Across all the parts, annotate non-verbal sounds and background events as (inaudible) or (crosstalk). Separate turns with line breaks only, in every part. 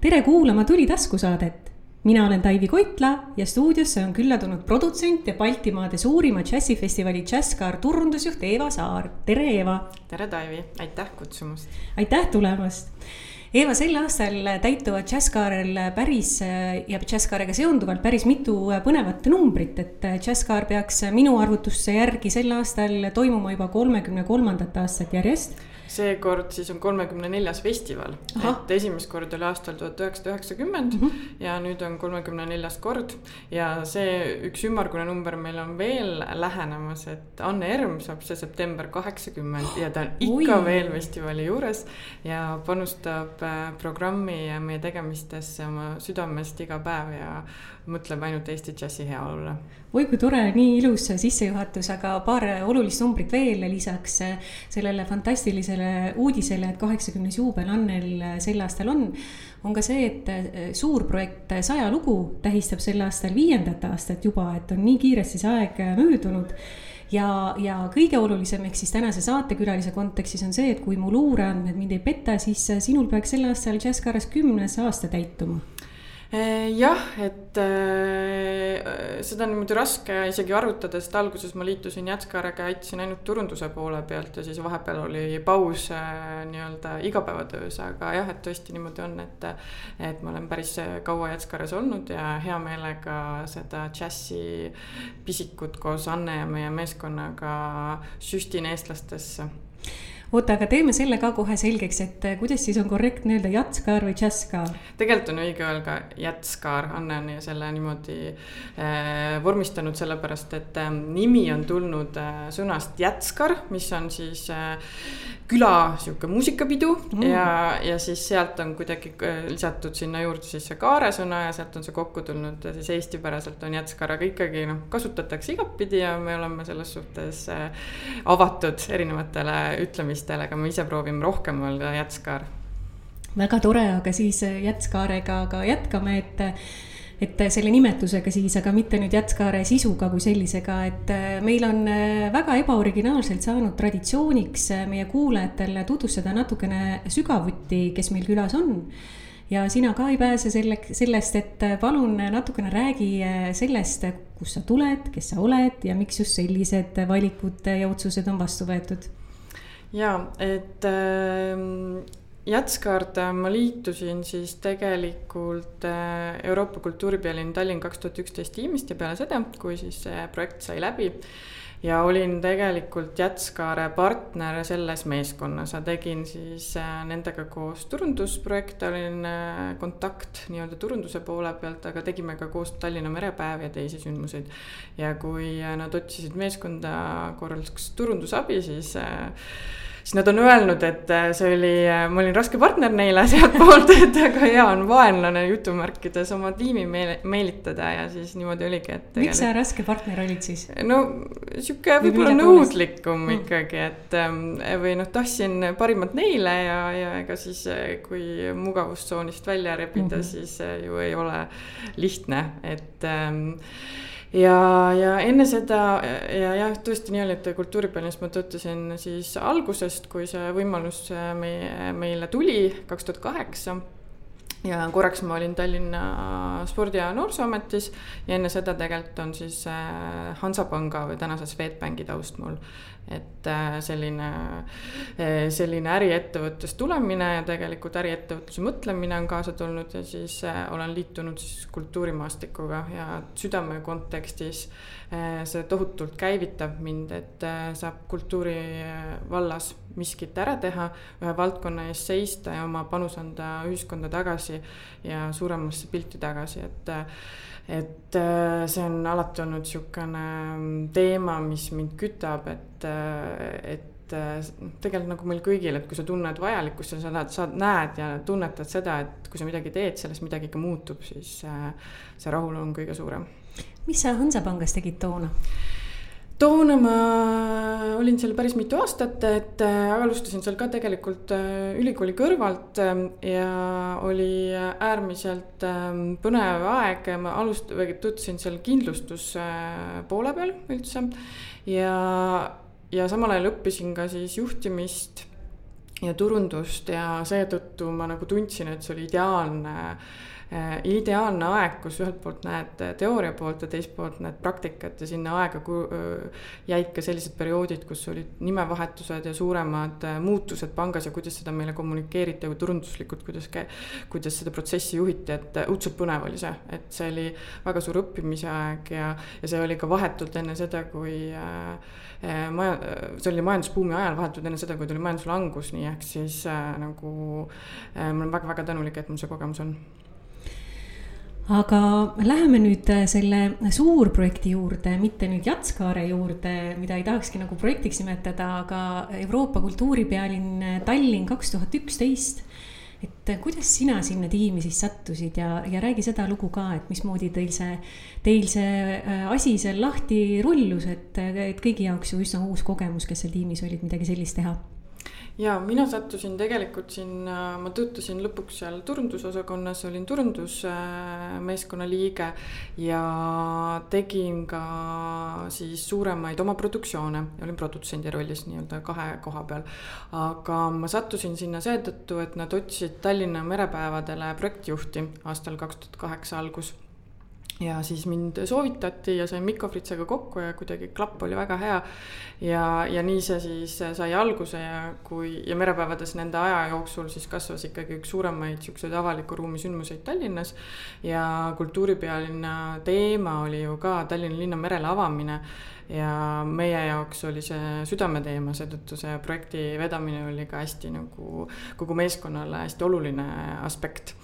tere kuulama Tuli taskusaadet. mina olen Taivi Koitla ja stuudiosse on külla tulnud produtsent ja Baltimaade suurima džässifestivali Jazzcar turundusjuht Eeva Saar. tere, Eeva.
tere, Taivi, aitäh kutsumast.
aitäh tulemast. Eeva, sel aastal täituvad Jazzcaril päris ja Jazzcariga seonduvalt päris mitu põnevat numbrit, et Jazzcar peaks minu arvutuste järgi sel aastal toimuma juba kolmekümne kolmandat aastat järjest
seekord siis on kolmekümne neljas festival, et esimest korda oli aastal tuhat üheksasada üheksakümmend mhm. ja nüüd on kolmekümne neljas kord. ja see üks ümmargune number meil on veel lähenemas, et Anne Erm saab see september kaheksakümmend ja ta on ikka Ui. veel festivali juures ja panustab äh, programmi ja meie tegemistesse oma südamest iga päev ja mõtleb ainult Eesti džässi heaolule.
oi kui tore, nii ilus sissejuhatus, aga paar olulist numbrit veel lisaks sellele fantastilisele uudisele, et kaheksakümnes juubel Annel sel aastal on. on ka see, et suur projekt Saja lugu tähistab sel aastal viiendat aastat juba, et on nii kiiresti see aeg möödunud ja, ja kõige olulisem ehk siis tänase saatekülalise kontekstis on see, et kui mu luureandmed mind ei peta, siis sinul peaks sel aastal Jazzcaras kümnes aasta täituma
jah, et äh, seda on niimoodi raske isegi arvutada, sest alguses ma liitusin Jatskariga, aitasin ainult turunduse poole pealt ja siis vahepeal oli paus äh, nii-öelda igapäevatöös, aga jah, et tõesti niimoodi on, et et ma olen päris kaua Jatskaras olnud ja hea meelega seda džässi pisikut koos Anne ja meie meeskonnaga süstin eestlastesse
oota, aga teeme selle ka kohe selgeks, et eh, kuidas siis on korrektne öelda jatskaar või džässkaar?
tegelikult on õige öelda jatskaar, Anne on selle niimoodi äh, vormistanud, sellepärast et äh, nimi on tulnud äh, sõnast jatskar, mis on siis äh, küla sihuke muusikapidu mm. ja, ja siis sealt on kuidagi lisatud sinna juurde siis see kaare sõna ja sealt on see kokku tulnud ja siis eestipäraselt on jatskar, aga ikkagi noh, kasutatakse igatpidi ja me oleme selles suhtes avatud erinevatele ütlemistele teistele, aga me ise proovime rohkem olla jätskaar.
väga tore, aga siis jätskaarega ka jätkame, et et selle nimetusega siis, aga mitte nüüd jätskaare sisuga kui sellisega, et meil on väga ebaoriginaalselt saanud traditsiooniks meie kuulajatele tutvustada natukene sügavuti, kes meil külas on. ja sina ka ei pääse selle, sellest, et palun natukene räägi sellest, kust sa tuled, kes sa oled ja miks just sellised valikud ja otsused on vastu võetud
ja et äh, Jätskaart ma liitusin siis tegelikult äh, Euroopa kultuuripealinn Tallinn kaks tuhat üksteist tiimist ja peale seda, kui siis see projekt sai läbi ja olin tegelikult Jätskaare partner selles meeskonnas ja tegin siis äh, nendega koos turundusprojekte, olin äh, kontakt nii-öelda turunduse poole pealt, aga tegime ka koos Tallinna merepäev ja teisi sündmuseid. ja kui nad otsisid meeskonda korralduseks turundusabi, siis siis nad on öelnud, et äh, see oli, äh, ma olin raske partner neile (laughs) sealtpoolt, et väga hea on vaenlane jutumärkides oma tiimi meele, meelitada ja siis niimoodi oligi, et.
miks sa raske partner olid siis?
no sihuke võib-olla nõudlikum mm. ikkagi, et ähm, või noh, tahtsin parimat neile ja, ja ega siis, äh, kui mugavustsoonist välja rebida mm, -hmm. siis ju ei ole lihtne, et ähm, ja, ja enne seda ja jah, tõesti nii oli, et kultuuripealinnas ma töötasin siis algusest, kui see võimalus meie, meile tuli, kaks tuhat kaheksa. Ja korraks ma olin Tallinna Spordi- ja Noorsooametis ja enne seda tegelikult on siis äh, Hansapanga või tänase Swedbanki taust mul et äh, selline, äh, selline äriettevõttest tulemine ja tegelikult äriettevõtluse mõtlemine on kaasa tulnud ja siis äh, olen liitunud siis kultuurimaastikuga ja südame kontekstis see tohutult käivitab mind, et saab kultuuri vallas miskit ära teha, ühe valdkonna eest seista ja oma panus anda ühiskonda tagasi ja suuremasse pilti tagasi, et et äh, see on alati olnud niisugune mm, teema, mis mind kütab, et, äh, et äh, noh, tegelikult nagu meil kõigil, et kui sa tunned vajalikkust ja sa näed, sa näed ja tunnetad seda, et kui sa midagi teed, sellest midagi ka muutub, siis see rahulolu on kõige suurem.
Mis sa Hansapangas tegid toona?
toona ma olin seal päris mitu aastat, et äh, alustasin seal ka tegelikult äh, ülikooli kõrvalt ähm, ja oli äärmiselt põnev aeg, ma alust-, või tutvusin seal kindlustuspoole peal üldse ja, ja samal ajal õppisin ka siis juhtimist ja turundust ja seetõttu ma nagu tundsin, et see oli ideaalne Äh, ideaalne aeg, kus ühelt poolt näed teooria poolt ja teiselt poolt näed praktikat ja sinna aega jäid ka sellised perioodid, kus olid nimevahetused ja suuremad äh, muutused pangas ja kuidas seda meile kommunikeeriti turunduslikult, kuidas, kuidas seda protsessi juhiti, et äh, õudselt põnev oli see, et see oli väga suur õppimise aeg ja, ja see oli ka vahetult enne seda, kui äh, maja, see oli majandusbuumi ajal, vahetult enne seda, kui tuli majanduslangus, nii ehk siis äh, nagu äh, ma olen väga-väga tänulik, et mul see kogemus on
aga läheme nüüd äh, selle suurprojekti juurde, mitte nüüd Jatskaare juurde, mida ei tahakski nagu projektiks nimetada, aga Euroopa kultuuripealinn äh, Tallinn kaks tuhat üksteist. et äh, kuidas sina sinna tiimi siis sattusid ja, ja räägi seda lugu ka, et mismoodi teil see, teil see asi seal lahti rullus, et, et kõigi jaoks ju üsna uus kogemus, kes seal tiimis olid, midagi sellist teha
ja mina sattusin tegelikult sinna, ma töötasin lõpuks seal turundusosakonnas, olin turundusmeeskonna liige ja tegin ka siis suuremaid oma produktsioone, olin produtsendi rollis nii-öelda kahe koha peal. aga ma sattusin sinna seetõttu, et nad otsisid Tallinna merepäevadele projektijuhti aastal kaks tuhat kaheksa algus ja siis mind soovitati ja sain Mikko Fritsega kokku ja kuidagi klapp oli väga hea. ja, ja nii see siis sai alguse ja kui, ja merepäevades nende aja jooksul siis kasvas ikkagi üks suuremaid siukseid avaliku ruumi sündmuseid Tallinnas. ja kultuuripealinna teema oli ju ka Tallinna linna merele avamine ja meie jaoks oli see südameteema, seetõttu see projekti vedamine oli ka hästi nagu kogu meeskonnale hästi oluline aspekt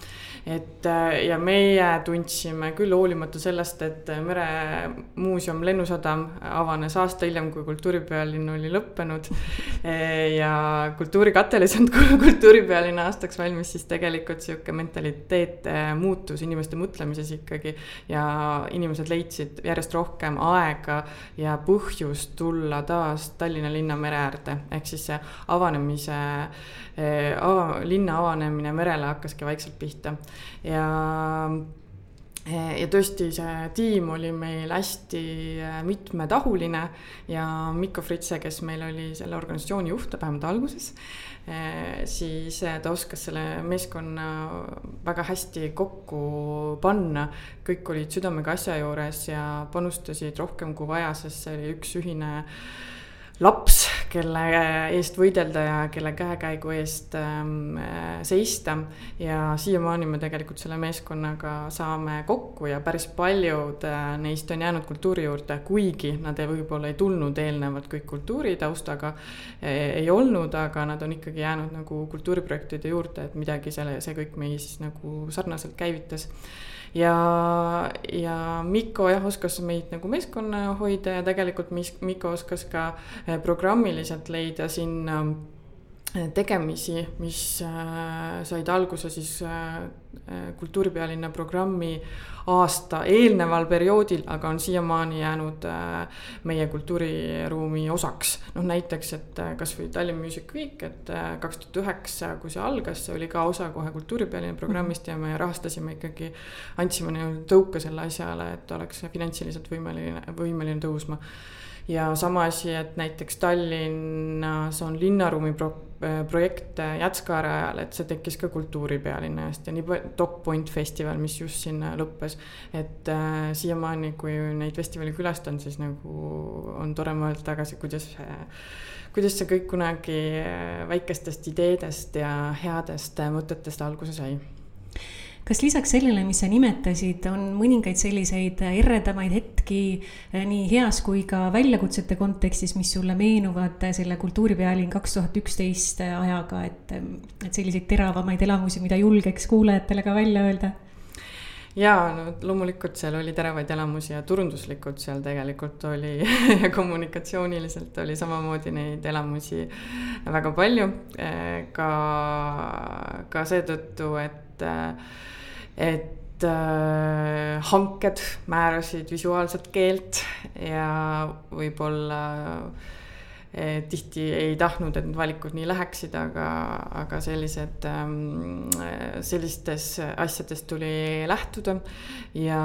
et äh, ja meie tundsime küll hoolimata sellest, et Meremuuseum Lennusadam avanes aasta hiljem, kui kultuuripealinn oli lõppenud. (laughs) ja Kultuurikatelis on (laughs) kultuuripealinna aastaks valmis, siis tegelikult sihuke mentaliteet äh, muutus inimeste mõtlemises ikkagi. ja inimesed leidsid järjest rohkem aega ja põhjust tulla taas Tallinna linna mere äärde, ehk siis see avanemise Eh, ava, linna avanemine merele hakkaski vaikselt pihta ja eh, ja tõesti, see tiim oli meil hästi eh, mitmetahuline ja Mikko Fritse, kes meil oli selle organisatsiooni juht, vähemalt alguses, siis ta oskas selle meeskonna väga hästi kokku panna. kõik olid südamega asja juures ja panustasid rohkem kui vaja, sest see oli üks ühine laps, kelle eest võidelda ja kelle käekäigu eest ähm, seista. ja siiamaani me tegelikult selle meeskonnaga saame kokku ja päris paljud äh, neist on jäänud kultuuri juurde, kuigi nad ei, võib-olla ei tulnud eelnevalt kõik kultuuritaustaga e,. ei olnud, aga nad on ikkagi jäänud nagu kultuuriprojektide juurde, et midagi selle, see kõik meis nagu sarnaselt käivitas ja, ja Mikko jah, oskas meid nagu meeskonna hoida ja tegelikult Mikko oskas ka eh, programmiliselt leida sinna tegemisi, mis äh, said alguse siis äh, kultuuripealinna programmi aasta eelneval perioodil, aga on siiamaani jäänud äh, meie kultuuriruumi osaks. noh, näiteks, et äh, kasvõi Tallinn Music Week, et äh, kaks tuhat üheksa, kui see algas, see oli ka osa kohe kultuuripealinna programmist ja me rahastasime ikkagi, andsime nii-öelda tõuke selle asjale, et oleks finantsiliselt võimeline, võimeline tõusma ja sama asi, et näiteks Tallinnas on linnaruumi pro-, projekt Jätskaare ajal, et see tekkis ka kultuuripealinna eest ja nii Top Point festival, mis just sinna lõppes. et äh, siiamaani, kui neid festivali külastan, siis nagu on tore mõelda tagasi, kuidas kuidas see kõik kunagi väikestest ideedest ja headest mõtetest alguse sai
kas lisaks sellele, mis sa nimetasid, on mõningaid selliseid eredamaid hetki eh, nii heas kui ka väljakutsete kontekstis, mis sulle meenuvad selle kultuuripealinn kaks tuhat üksteist ajaga, et, et selliseid teravamaid elamusi, mida julgeks kuulajatele ka välja öelda?
jaa, no loomulikult seal oli teravaid elamusi ja turunduslikult seal tegelikult oli (laughs) ja kommunikatsiooniliselt oli samamoodi neid elamusi väga palju. Eh, ka, ka seetõttu, et et äh, hanked määrasid visuaalset keelt ja võib-olla tihti ei tahtnud, et need valikud nii läheksid, aga, aga sellised, ähm, sellistes asjades tuli lähtuda. ja,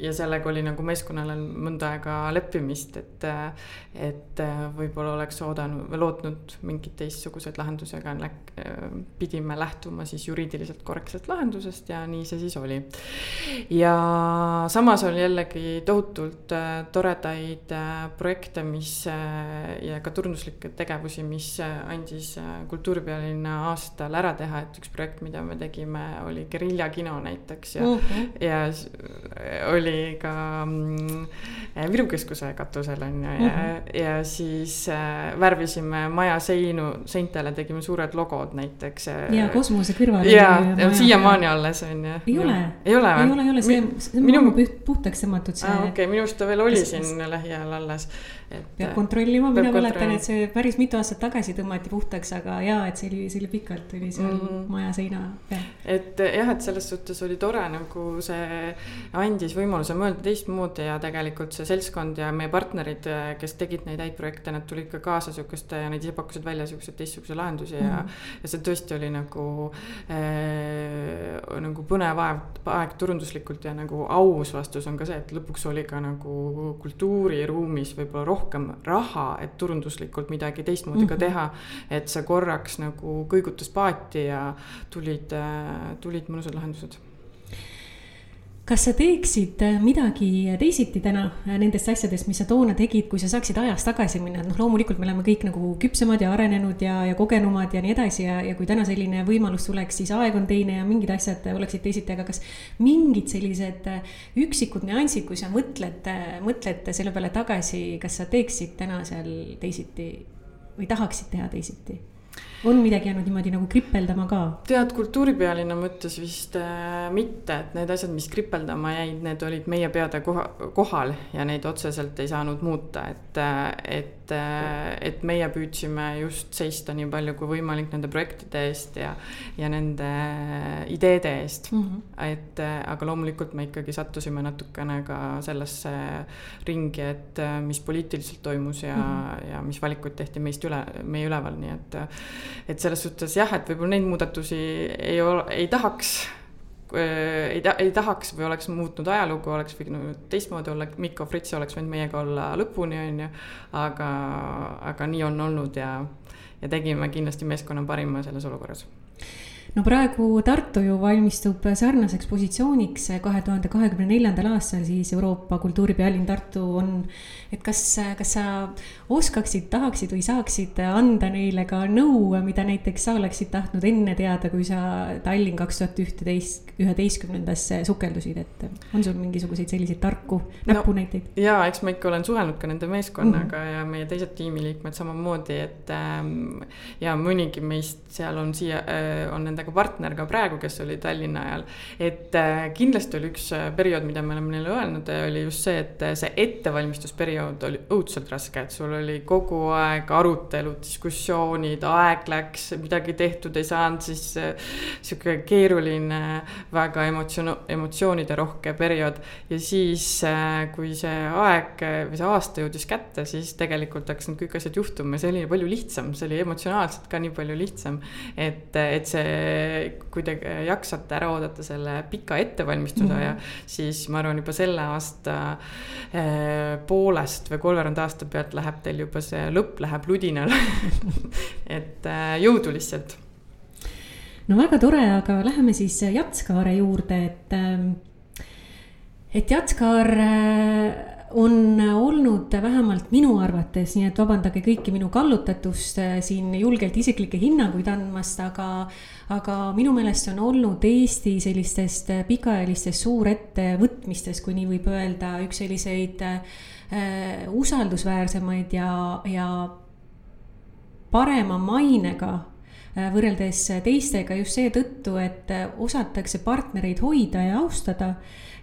ja sellega oli nagu meeskonnale mõnda aega leppimist, et, et võib-olla oleks oodanud lootnud mingeid teistsuguseid lahendusi, aga läk, pidime lähtuma siis juriidiliselt korrektsest lahendusest ja nii see siis oli. ja samas oli jällegi tohutult toredaid projekte, mis ja ka turunduslikke tegevusi, mis andis kultuuripealinna aastal ära teha, et üks projekt, mida me tegime, oli Guerilla kino näiteks ja uh, -huh. ja oli ka mm, Viru keskuse katusel on ju, ja uh, -huh. ja siis äh, värvisime maja seinu, seintele tegime suured logod näiteks.
ja kosmose kõrval.
ja, siiamaani alles on ju.
ei ole,
ei ole
või? ei ole, ei ole, see, see on minu... puhtaks tõmmatud see.
okei okay,, minu arust ta veel oli siin lähiajal alles
peab kontrollima, mina mäletan, et see päris mitu aastat tagasi tõmmati puhtaks, aga jaa, et see oli, see oli pikalt oli seal mm -hmm. maja seina peal.
et jah, et selles suhtes oli tore nagu see andis võimaluse mõelda teistmoodi ja tegelikult see seltskond ja meie partnerid, kes tegid neid häid projekte, nad tulid ka kaasa sihukeste ja nad ise pakkusid välja siukseid teistsuguseid lahendusi mm -hmm. ja, ja see tõesti oli nagu äh,, nagu põnev aeg, aeg turunduslikult ja nagu aus vastus on ka see, et lõpuks oli ka nagu kultuuriruumis võib-olla rohkem rohkem raha, et turunduslikult midagi teistmoodi mm -hmm. ka mhm. teha. et see korraks nagu kõigutas paati ja tulid, tulid mõnusad lahendused
kas sa teeksid äh, midagi teisiti täna äh, nendest asjadest, mis sa toona tegid, kui sa saaksid ajas tagasi minna, et noh, loomulikult me oleme kõik nagu küpsemad ja arenenud ja, ja kogenumad ja nii edasi ja, ja kui täna selline võimalus tuleks, siis aeg on teine ja mingid asjad oleksid teisiti, aga kas mingid sellised äh, üksikud nüansid, kui sa mõtled, mõtled selle peale tagasi, kas sa teeksid täna seal teisiti või tahaksid teha teisiti? On midagi jäänud niimoodi nagu kripeldama ka?
tead, kultuuripealinna mõttes vist äh, mitte, et need asjad, mis kripeldama jäid, need olid meie peade koha, kohal ja neid otseselt ei saanud muuta, et, äh, et, et meie püüdsime just seista nii palju kui võimalik nende projektide eest ja, ja nende ideede eest mm. -hmm. et aga loomulikult me ikkagi sattusime natukene ka sellesse ringi, et mis poliitiliselt toimus ja mm, -hmm. ja mis valikuid tehti meist üle, meie üleval, nii et et selles suhtes jah, et võib-olla neid muudatusi ei ole, ei tahaks ei ta-, ei tahaks või oleks muutnud ajalugu, oleks võinud teistmoodi olla, Mikko Fritz oleks võinud meiega olla lõpuni, on ju. aga, aga nii on olnud ja, ja tegime kindlasti meeskonna parima selles olukorras
no praegu Tartu ju valmistub sarnaseks positsiooniks kahe tuhande kahekümne neljandal aastal siis Euroopa kultuuripealinn Tartu on. et kas, kas sa oskaksid, tahaksid või saaksid anda neile ka nõu, mida näiteks sa oleksid tahtnud enne teada, kui sa Tallinn kaks tuhat ühteteist, üheteistkümnendasse sukeldusid, et on sul mingisuguseid selliseid tarku näpunäiteid
no,? ja eks ma ikka olen suhelnud ka nende meeskonnaga mm -hmm. ja meie teised tiimiliikmed samamoodi, et ähm, ja mõnigi meist seal on siia äh,, on nende nendega partner ka praegu, kes oli Tallinna ajal. et äh, kindlasti oli üks äh, periood, mida me oleme neile öelnud, äh, oli just see, et see ettevalmistusperiood oli õudselt raske, et sul oli kogu aeg arutelud, diskussioonid, aeg läks, midagi tehtud ei saanud, siis sihuke keeruline, väga emotsioon, emotsioonide rohke periood. ja siis, kui see aeg või see aasta jõudis kätte, siis tegelikult hakkasid kõik asjad juhtuma ja see oli palju lihtsam, see oli emotsionaalselt ka nii palju lihtsam. et, et see kui te jaksate ära oodata selle pika ettevalmistuse mm -hmm. aja, siis ma arvan, juba selle aasta eh, poolest või kolmveerand aasta pealt läheb teil juba see lõpp läheb ludinal (laughs) et eh, jõudu lihtsalt.
no väga tore, aga läheme siis Jatskaare juurde, et, eh, et Jatskaar on olnud vähemalt minu arvates, nii et vabandage kõiki minu kallutatust äh, siin julgelt isiklikke hinnanguid andmast, aga, aga minu meelest on olnud Eesti sellistest äh, pikaajalistest suurettevõtmistest, kui nii võib öelda, üks selliseid äh, usaldusväärsemaid ja, ja parema mainega võrreldes teistega just seetõttu, et osatakse partnereid hoida ja austada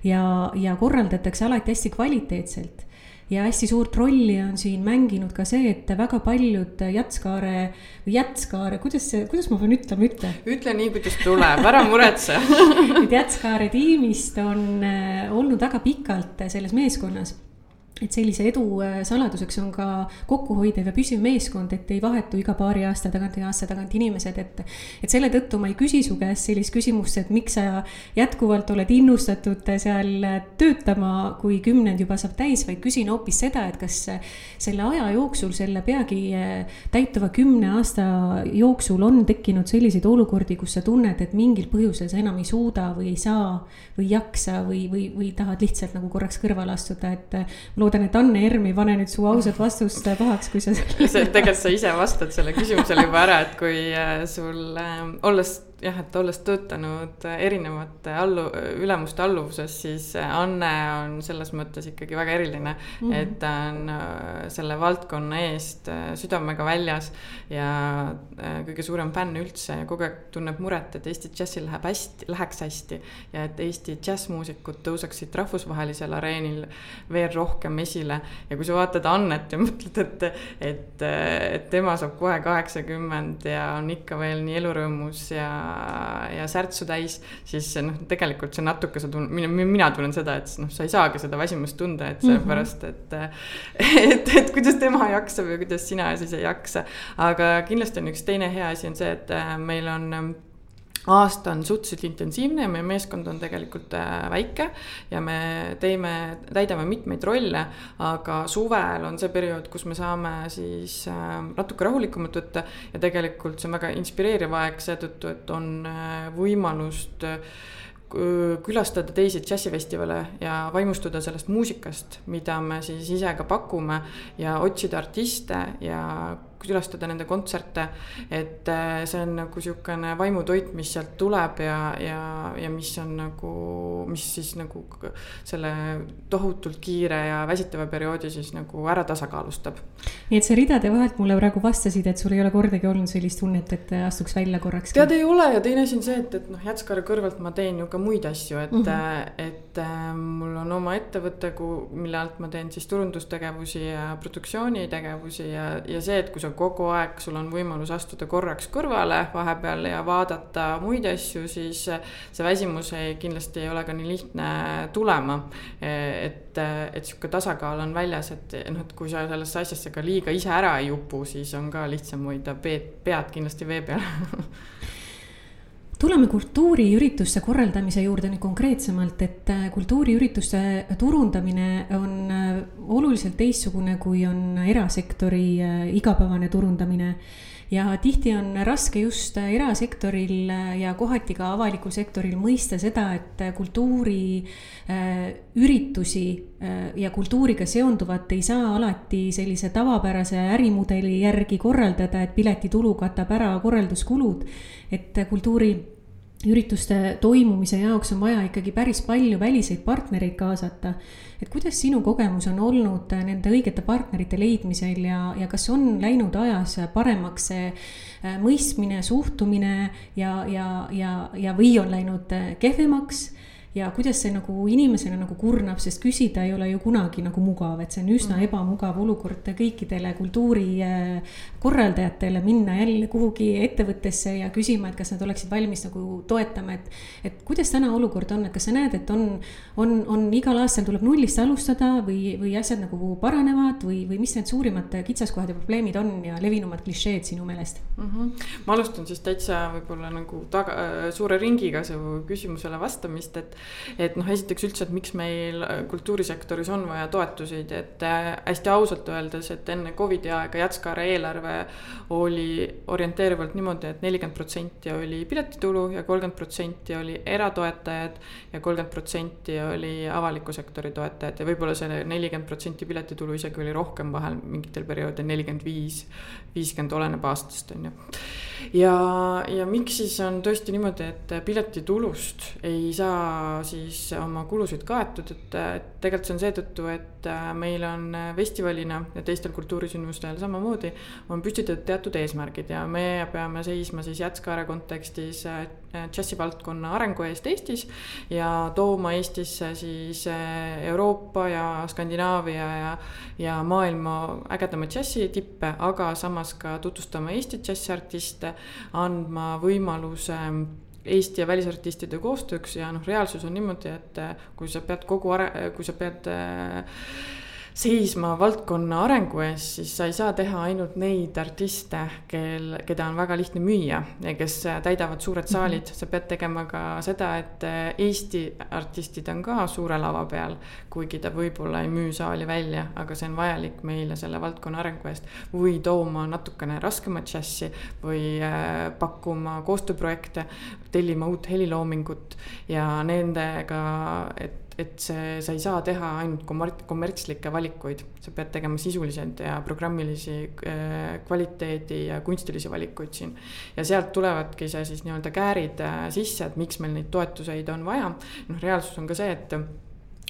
ja, ja korraldatakse alati hästi kvaliteetselt. ja hästi suurt rolli on siin mänginud ka see, et väga paljud Jätskaare või Jätskaare, kuidas see, kuidas ma pean ütlema, ütle.
ütle nii, kuidas tuleb, ära muretse (laughs)
et Jätskaare tiimist on äh, olnud väga pikalt selles meeskonnas et sellise edu äh, saladuseks on ka kokkuhoidev ja püsiv meeskond, et ei vahetu iga paari aasta tagant või aasta tagant inimesed, et. et selle tõttu ma ei küsi su käest sellist küsimust, et miks sa jätkuvalt oled innustatud seal töötama, kui kümnend juba saab täis, vaid küsin hoopis seda, et kas selle aja jooksul, selle peagi äh, täituva kümne aasta jooksul on tekkinud selliseid olukordi, kus sa tunned, et mingil põhjusel sa enam ei suuda või ei saa või ei jaksa või, või, või tahad lihtsalt nagu korraks kõrvale astuda, et loodan, et Anne Erm ei pane nüüd su ausat vastust pahaks, kui sa (laughs)
tegelikult sa ise vastad selle küsimusele juba ära, et kui äh, sul äh, olles jah, et olles töötanud erinevate allu-, ülemuste alluvuses, siis Anne on selles mõttes ikkagi väga eriline mm. -hmm. et ta on äh, selle valdkonna eest äh, südamega väljas ja äh, kõige suurem fänn üldse ja kogu aeg tunneb muret, et Eesti džässil läheb hästi, läheks hästi. ja et Eesti džässmuusikud tõuseksid rahvusvahelisel areenil veel rohkem esile. ja kui sa vaatad Annet ja (laughs) mõtled, et, et, et tema saab kohe kaheksakümmend ja on ikka veel nii elurõõmus ja ja särtsu täis, siis noh, tegelikult see natuke sa tunned, mina, mina tunnen seda, et noh, sa ei saagi seda väsimust tunda, et sellepärast, et (laughs) et, et kuidas tema jaksab ja kuidas sina siis ei jaksa. aga kindlasti on üks teine hea asi on see, et äh, meil on aasta on suhteliselt intensiivne ja meie meeskond on tegelikult äh, väike ja me teeme, täidame mitmeid rolle, aga suvel on see periood, kus me saame siis äh, natuke rahulikumalt võtta ja tegelikult see on väga inspireeriv aeg seetõttu, et on äh, võimalust külastada teisi džässifestivale ja vaimustuda sellest muusikast, mida me siis ise ka pakume ja otsida artiste ja külastada nende kontserte. et äh, see on nagu sihukene vaimutoit, mis sealt tuleb ja, ja, ja mis on nagu, mis siis nagu selle tohutult kiire ja väsitava perioodi siis nagu ära tasakaalustab.
nii et sa ridade vahelt mulle praegu vastasid, et sul ei ole kordagi olnud sellist tunnet, et astuks välja korraks?
tead, ei ole ja teine asi on see, et, et noh, Jätskare kõrvalt ma teen ju ka muid asju, et mm, -hmm. et äh, mul on oma ettevõte, mille alt ma teen siis turundustegevusi ja produktsioonitegevusi ja, ja see, et kui sa kogu aeg sul on võimalus astuda korraks kõrvale vahepeal ja vaadata muid asju, siis see väsimus ei, kindlasti ei ole ka nii lihtne tulema. et, et sihuke tasakaal on väljas, et noh, et kui sa sellesse asjasse ka liiga ise ära ei upu, siis on ka lihtsam hoida pead, pead kindlasti vee peal (laughs)
tuleme kultuuriürituste korraldamise juurde nüüd konkreetsemalt, et äh, kultuuriürituste turundamine on äh, oluliselt teistsugune, kui on erasektori äh, igapäevane turundamine. Ja tihti on raske just erasektoril ja kohati ka avalikul sektoril mõista seda, et kultuuriüritusi ja kultuuriga seonduvat ei saa alati sellise tavapärase ärimudeli järgi korraldada, et piletitulu katab ära korralduskulud. et kultuuri ürituste toimumise jaoks on vaja ikkagi päris palju väliseid partnereid kaasata. et kuidas sinu kogemus on olnud nende õigete partnerite leidmisel ja, ja kas on läinud ajas paremaks see äh, mõistmine, suhtumine ja, ja, ja, ja või on läinud äh, kehvemaks ja kuidas see nagu inimesena nagu kurnab, sest küsida ei ole ju kunagi nagu mugav, et see on üsna mm. ebamugav olukord kõikidele kultuurikorraldajatele minna jälle kuhugi ettevõttesse ja küsima, et kas nad oleksid valmis nagu toetama, et. et kuidas täna olukord on, et kas sa näed, et on, on, on igal aastal tuleb nullist alustada või, või asjad nagu paranevad või, või mis need suurimad kitsaskohad ja probleemid on ja levinumad klišeed sinu meelest
mm? -hmm. ma alustan siis täitsa võib-olla nagu taga, suure ringiga su küsimusele vastamist, et et noh, esiteks üldse, et miks meil kultuurisektoris on vaja toetuseid, et äh, hästi ausalt öeldes, et enne Covidi aega Jatskare eelarve oli orienteerivalt niimoodi et, et nelikümmend protsenti oli piletitulu ja kolmkümmend protsenti oli eratoetajad ja kolmkümmend protsenti oli avaliku sektori toetajad ja võib-olla see nelikümmend protsenti piletitulu isegi oli rohkem vahel mingitel perioodidel nelikümmend viis, viiskümmend, oleneb aastast, on ju. ja, ja miks siis on tõesti niimoodi, et piletitulust ei saa siis oma kulusid kaetud, et, tegelikult see on seetõttu, et äh, meil on äh, festivalina ja teistel kultuurisündmustel samamoodi on püstitatud teatud eesmärgid ja me peame seisma siis Jätskaare kontekstis äh, džässivaldkonna arengu eest Eestis ja tooma Eestisse siis Euroopa ja Skandinaavia ja, ja maailma ägedamaid džässitippe, aga samas ka tutvustama Eesti džässiartiste, andma võimaluse Eesti ja välisartistide koostööks ja noh, reaalsus on niimoodi, et äh, kui sa pead kogu are-, kui sa pead äh, seisma valdkonna arengu eest, siis sa ei saa teha ainult neid artiste, kel, keda on väga lihtne müüa ja kes täidavad suured mhm. saalid mm, -hmm. sa pead tegema ka seda, et Eesti artistid on ka suure lava peal, kuigi ta võib-olla ei müü saali välja, aga see on vajalik meile selle valdkonna arengu eest. või tooma natukene raskemat džässi või äh, pakkuma koostööprojekte, tellima uut heliloomingut ja nendega, et et see, sa ei saa teha ainult kommer-, kommertslikke valikuid, sa pead tegema sisuliselt ja programmilisi äh, kvaliteedi ja kunstilisi valikuid siin. ja sealt tulevadki see siis nii-öelda käärid äh, sisse, et miks meil neid toetuseid on vaja. noh, reaalsus on ka see, et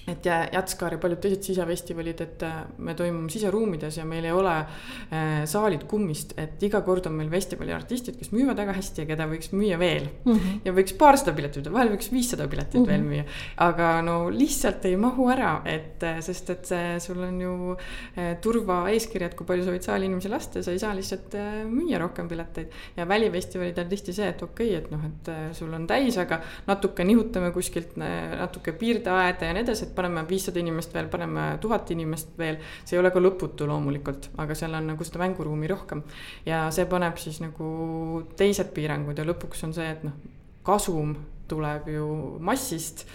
et Jatskar ja paljud teised sisefestivalid, et äh, me toimume siseruumides ja meil ei ole äh, saalid kummist, et iga kord on meil festivali artistid, kes müüvad väga hästi ja keda võiks müüa veel mm. -hmm. ja võiks paarsada piletit, vahel võiks viissada piletit mm -hmm. veel müüa. aga no lihtsalt ei mahu ära, et äh, sest, et see, sul on ju turvaeeskirjad, kui palju sa võid saali inimesi lasta sa ei saa lihtsalt müüa rohkem pileteid. ja välifestivalid on tihti see, et okei okay,, et noh, et sul on täis, aga natuke nihutame kuskilt natuke piirdeaeda ja nii edasi, et paneme viissada inimest veel, paneme tuhat inimest veel, see ei ole ka lõputu loomulikult, aga seal on nagu seda mänguruumi rohkem. ja see paneb siis nagu teised piirangud ja lõpuks on see, et noh, kasum tuleb ju massist,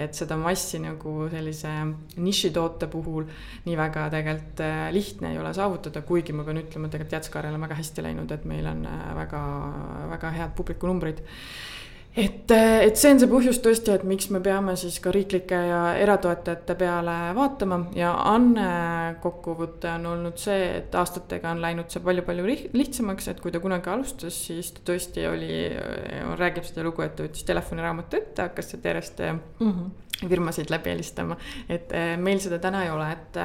et seda massi nagu sellise nišitoote puhul nii väga tegelikult äh, lihtne ei ole saavutada, kuigi ma pean ütlema, tegelikult Jätskaarel on väga hästi läinud, et meil on äh, väga, väga head publikunumbrid et, et see on see põhjus tõesti, et miks me peame siis ka riiklike ja eratoetajate peale vaatama. Ja Anne kokkuvõte on olnud see, et aastatega on läinud see palju-palju lihtsamaks, et kui ta kunagi alustas, siis ta tõesti oli, räägib seda lugu, et ta võttis telefoniraamatu ette, hakkas sealt järjest mm -hmm firmasid läbi helistama, et eh, meil seda täna ei ole, et,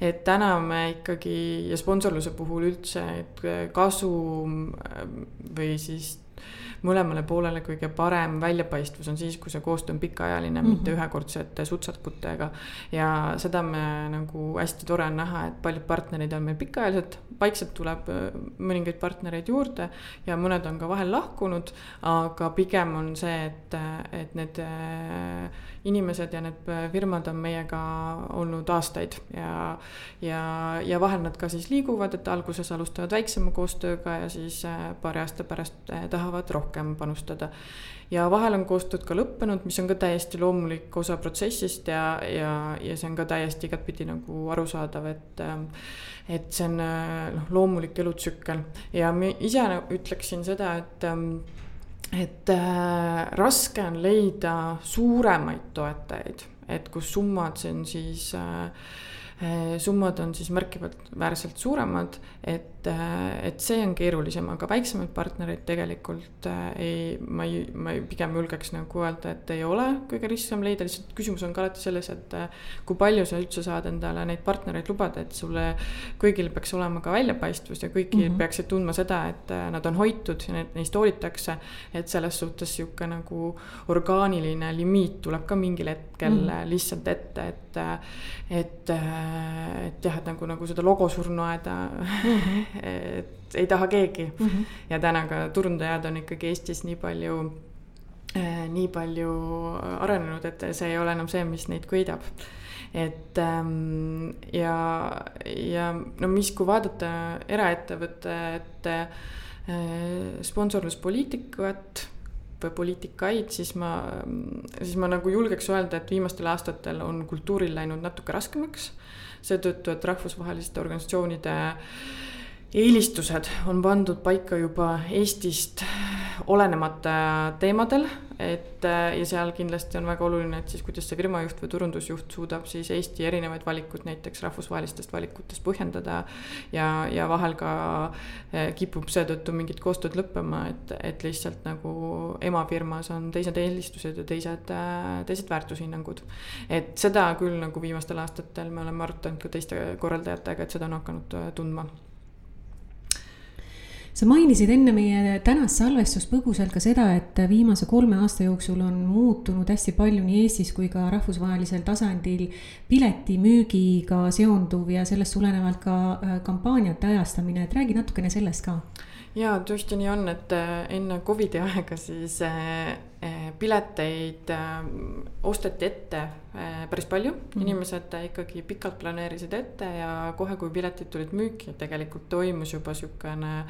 et täna me ikkagi ja sponsorluse puhul üldse, et kasum või siis mõlemale poolele kõige parem väljapaistvus on siis, kui see koostöö on pikaajaline mm, -hmm. mitte ühekordsete sutsakutega. ja seda me nagu hästi tore on näha, et paljud partnerid on meil pikaajalised, vaikselt tuleb äh, mõningaid partnereid juurde ja mõned on ka vahel lahkunud, aga pigem on see, et, et need äh, inimesed ja need firmad on meiega olnud aastaid ja, ja, ja vahel nad ka siis liiguvad, et alguses alustavad väiksema koostööga ja siis äh, paari aasta pärast tahavad rohkem panustada. ja vahel on koostööd ka lõppenud, mis on ka täiesti loomulik osa protsessist ja, ja, ja see on ka täiesti igatpidi nagu arusaadav, et et see on noh, loomulik elutsükkel ja ma ise ütleksin seda, et et äh, raske on leida suuremaid toetajaid, et kus summad, on siis äh, äh summad on siis märkimisväärselt suuremad, et et, äh, et see on keerulisem, aga väiksemaid partnereid tegelikult äh, ei, ma ei, ma ei, pigem julgeks nagu öelda, et ei ole kõige riskem leida, lihtsalt küsimus on ka alati selles, et äh, kui palju sa üldse saad endale neid partnereid lubada, et sulle kõigil peaks olema ka väljapaistvus ja kõik mm -hmm. peaksid tundma seda, et nad on hoitud ja neist hoolitakse. et selles suhtes sihuke nagu orgaaniline limiit tuleb ka mingil hetkel mm -hmm. lihtsalt ette, et, et, et jah, et nagu, nagu seda logosurnuaeda mm -hmm (laughs) et ei taha keegi mm. -hmm. ja täna ka turundajad on ikkagi Eestis nii palju äh,, nii palju arenenud, et see ei ole enam see, mis neid köidab et ähm, ja, ja no mis, kui vaadata eraettevõtete äh, sponsorluspoliitikat või poliitikaid, siis ma, siis ma nagu julgeks öelda, et viimastel aastatel on kultuuril läinud natuke raskemaks. seetõttu, et rahvusvaheliste organisatsioonide äh, eelistused on pandud paika juba Eestist olenemata teemadel, et ja seal kindlasti on väga oluline, et siis kuidas see firmajuht või turundusjuht suudab siis Eesti erinevaid valikuid näiteks rahvusvahelistest valikutest põhjendada. ja, ja vahel ka eh, kipub seetõttu mingid koostööd lõppema, et, et lihtsalt nagu emafirmas on teised eelistused ja teised, teised väärtushinnangud. et seda küll nagu viimastel aastatel me oleme arutanud ka teiste korraldajatega, et seda on hakanud tundma
sa mainisid enne meie tänast salvestust põgusalt ka seda, et viimase kolme aasta jooksul on muutunud hästi palju nii Eestis kui ka rahvusvahelisel tasandil piletimüügiga seonduv ja sellest tulenevalt ka äh, kampaaniate ajastamine, et räägi natukene sellest ka.
ja tõesti nii on, et äh, enne Covidi aega siis äh, pileteid osteti ette päris palju mm, -hmm. inimesed ikkagi pikalt planeerisid ette ja kohe, kui piletid tulid müüki, tegelikult toimus juba niisugune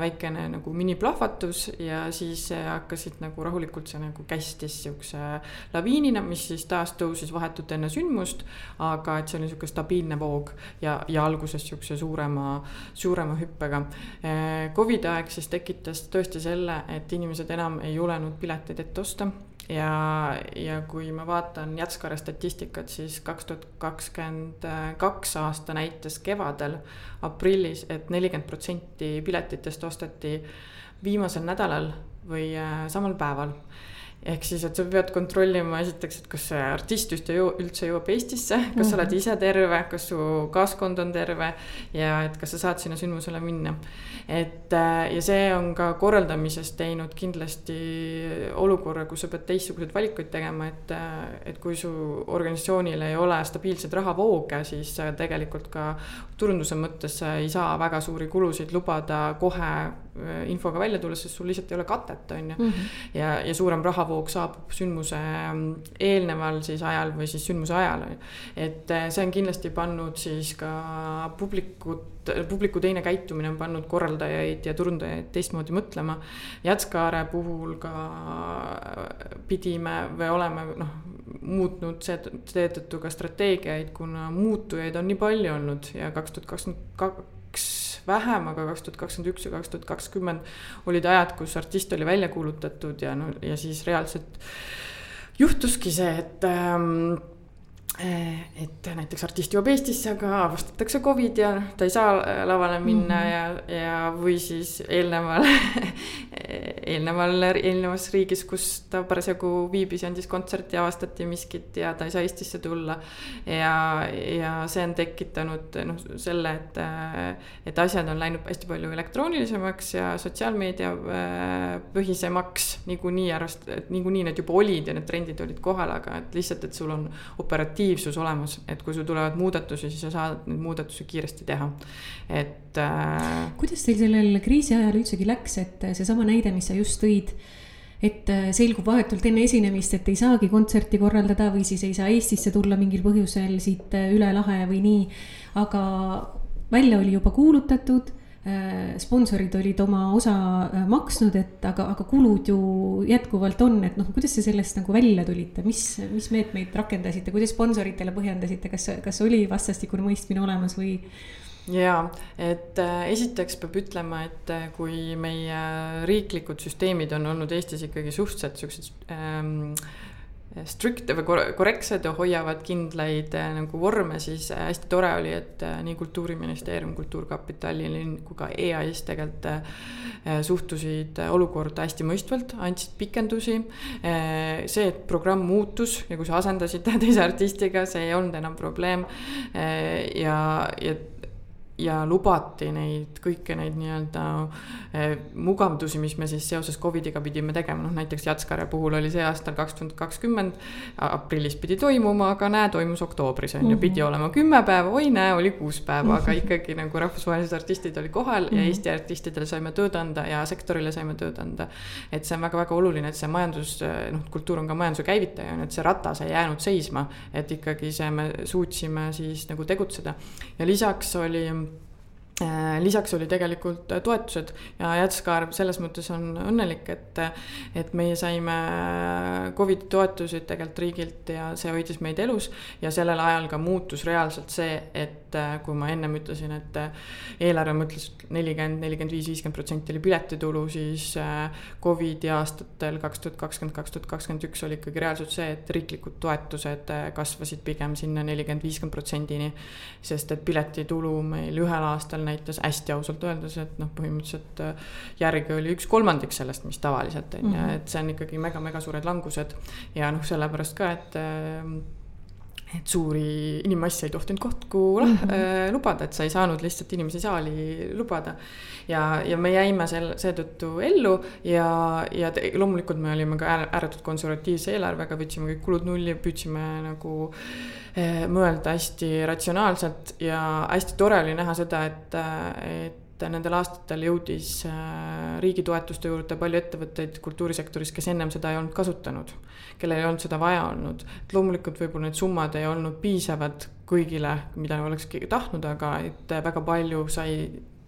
väikene nagu miniplahvatus ja siis hakkasid nagu rahulikult, see nagu kästis niisuguse laviinina, mis siis taas tõusis vahetult enne sündmust, aga et see oli niisugune stabiilne voog ja, ja alguses niisuguse suurema, suurema hüppega. Covidi aeg siis tekitas tõesti selle, et inimesed enam ei julenud pileteid ette osta. Ja, ja kui ma vaatan Jatskare statistikat, siis kaks tuhat kakskümmend kaks aasta näitas kevadel, aprillis et, et nelikümmend protsenti piletitest osteti viimasel nädalal või äh, samal päeval ehk siis, et sa pead kontrollima esiteks, et kas see artist üldse jõu-, üldse jõuab Eestisse, kas mm -hmm. sa oled ise terve, kas su kaaskond on terve ja et kas sa saad sinna sündmusele minna. et äh, ja see on ka korraldamises teinud kindlasti olukorra, kus sa pead teistsuguseid valikuid tegema, et, äh, et kui su organisatsioonil ei ole stabiilseid rahavooge, siis tegelikult ka turunduse mõttes sa ei saa väga suuri kulusid lubada kohe Äh, infoga välja tulla, sest sul lihtsalt ei ole katet, on ju. Mhm. ja, ja suurem rahavoog saabub sündmuse ähm, eelneval siis ajal või siis sündmuse ajal. et äh, see on kindlasti pannud siis ka publikut, publiku teine käitumine on pannud korraldajaid ja turundajaid teistmoodi mõtlema. Jatskaare puhul ka äh, pidime või oleme noh, muutnud seetõttu ka strateegiaid, kuna muutujaid on nii palju olnud ja kaks tuhat kakskümmend kaks vähem, aga kaks tuhat kakskümmend üks ja kaks tuhat kakskümmend olid ajad, kus artist oli välja kuulutatud ja no ja siis reaalselt juhtuski see, et ähm, et näiteks artist jõuab Eestisse, aga avastatakse Covid ja ta ei saa lavale minna mm -hmm. ja, ja või siis eelneval (laughs) eelneval, eelnevas riigis, kus ta parasjagu viibis ja andis kontserti, avastati miskit ja ta ei saa Eestisse tulla. ja, ja see on tekitanud noh, selle, et, et asjad on läinud hästi palju elektroonilisemaks ja sotsiaalmeedia äh, põhisemaks niikuinii et niikuinii need juba olid ja need trendid olid kohal, aga et lihtsalt, et sul on operatiivselt operatiivsus olemas, et kui sul tulevad muudatusi, siis sa saad neid muudatusi kiiresti teha, et äh....
kuidas teil sellel kriisi ajal üldsegi läks, et seesama näide, mis sa just tõid, et äh, selgub vahetult enne esinemist, et ei saagi kontserti korraldada või siis ei saa Eestisse tulla mingil põhjusel siit äh, üle lahe või nii, aga välja oli juba kuulutatud Äh, sponsorid olid oma osa äh, maksnud, et aga, aga kulud ju jätkuvalt on, et noh, kuidas te sellest nagu välja tulite, mis, mis meetmeid rakendasite, kuidas sponsoritele põhjendasite, kas, kas oli vastastikune mõistmine olemas või?
ja, et äh, esiteks peab ütlema, et äh, kui meie riiklikud süsteemid on olnud Eestis ikkagi suhteliselt siuksed ähm, strict või korrektsed ja hoiavad kindlaid äh, nagu vorme, siis äh, hästi tore oli, et äh, nii Kultuuriministeerium, Kultuurkapitali kui ka EAS tegelikult suhtusid olukorda hästi mõistvalt, andsid pikendusi. see, et programm muutus ja kui sa asendasid (laughs) teise artistiga, see ei olnud enam probleem. ja, ja ja lubati neid kõiki neid nii-öelda eh, mugavdusi, mis me siis seoses Covidiga pidime tegema, noh näiteks Jatskare puhul oli see aastal kaks tuhat kakskümmend. aprillis pidi toimuma, aga näe, toimus oktoobris on ju, pidi mhm. olema kümme päeva, oi näe, oli kuus päeva, aga ikkagi nagu rahvusvahelised artistid olid kohal ja mhm. Eesti artistidele saime tööd anda ja sektorile saime tööd anda. et see on väga-väga oluline, et see majandus, noh, kultuur on ka majanduse käivitaja, on ju, et see ratas ei jäänud seisma, et ikkagi see, me suutsime siis nagu tegutseda ja lisaks oli lisaks oli tegelikult äh, toetused ja Jatskaar selles mõttes on õnnelik, et, et meie saime äh, Covidi toetusi tegelikult riigilt ja see hoidis meid elus. ja sellel ajal ka muutus reaalselt see, et kui ma ennem ütlesin, et eelarve mõtles nelikümmend, nelikümmend viis, viiskümmend protsenti oli piletitulu, siis Covidi aastatel kaks tuhat kakskümmend, kaks tuhat kakskümmend üks oli ikkagi reaalselt see, et riiklikud toetused kasvasid pigem sinna nelikümmend, viiskümmend protsendini. sest et piletitulu meil ühel aastal näitas hästi ausalt öeldes, et noh, põhimõtteliselt äh, järgi oli üks kolmandik sellest, mis tavaliselt on ju, mhm. et see on ikkagi mega-mega suured langused. ja noh, sellepärast ka, et äh, et suuri inimmasse ei tohtinud kokku mm -hmm. lubada, et sa ei saanud lihtsalt inimesi saali lubada. ja, ja me jäime sel, seetõttu ellu ja, ja te, loomulikult me olime ka ääretult konservatiivse eelarvega, võtsime kõik kulud nulli, püüdsime nagu äh, Eh, mõelda hästi ratsionaalselt ja hästi tore oli näha seda, et, et et nendel aastatel jõudis riigi toetuste juurde palju ettevõtteid kultuurisektoris, kes ennem seda ei olnud kasutanud, kellel ei olnud seda vaja olnud. et loomulikult võib-olla need summad ei olnud piisavad kõigile, mida oleks keegi tahtnud, aga et väga palju sai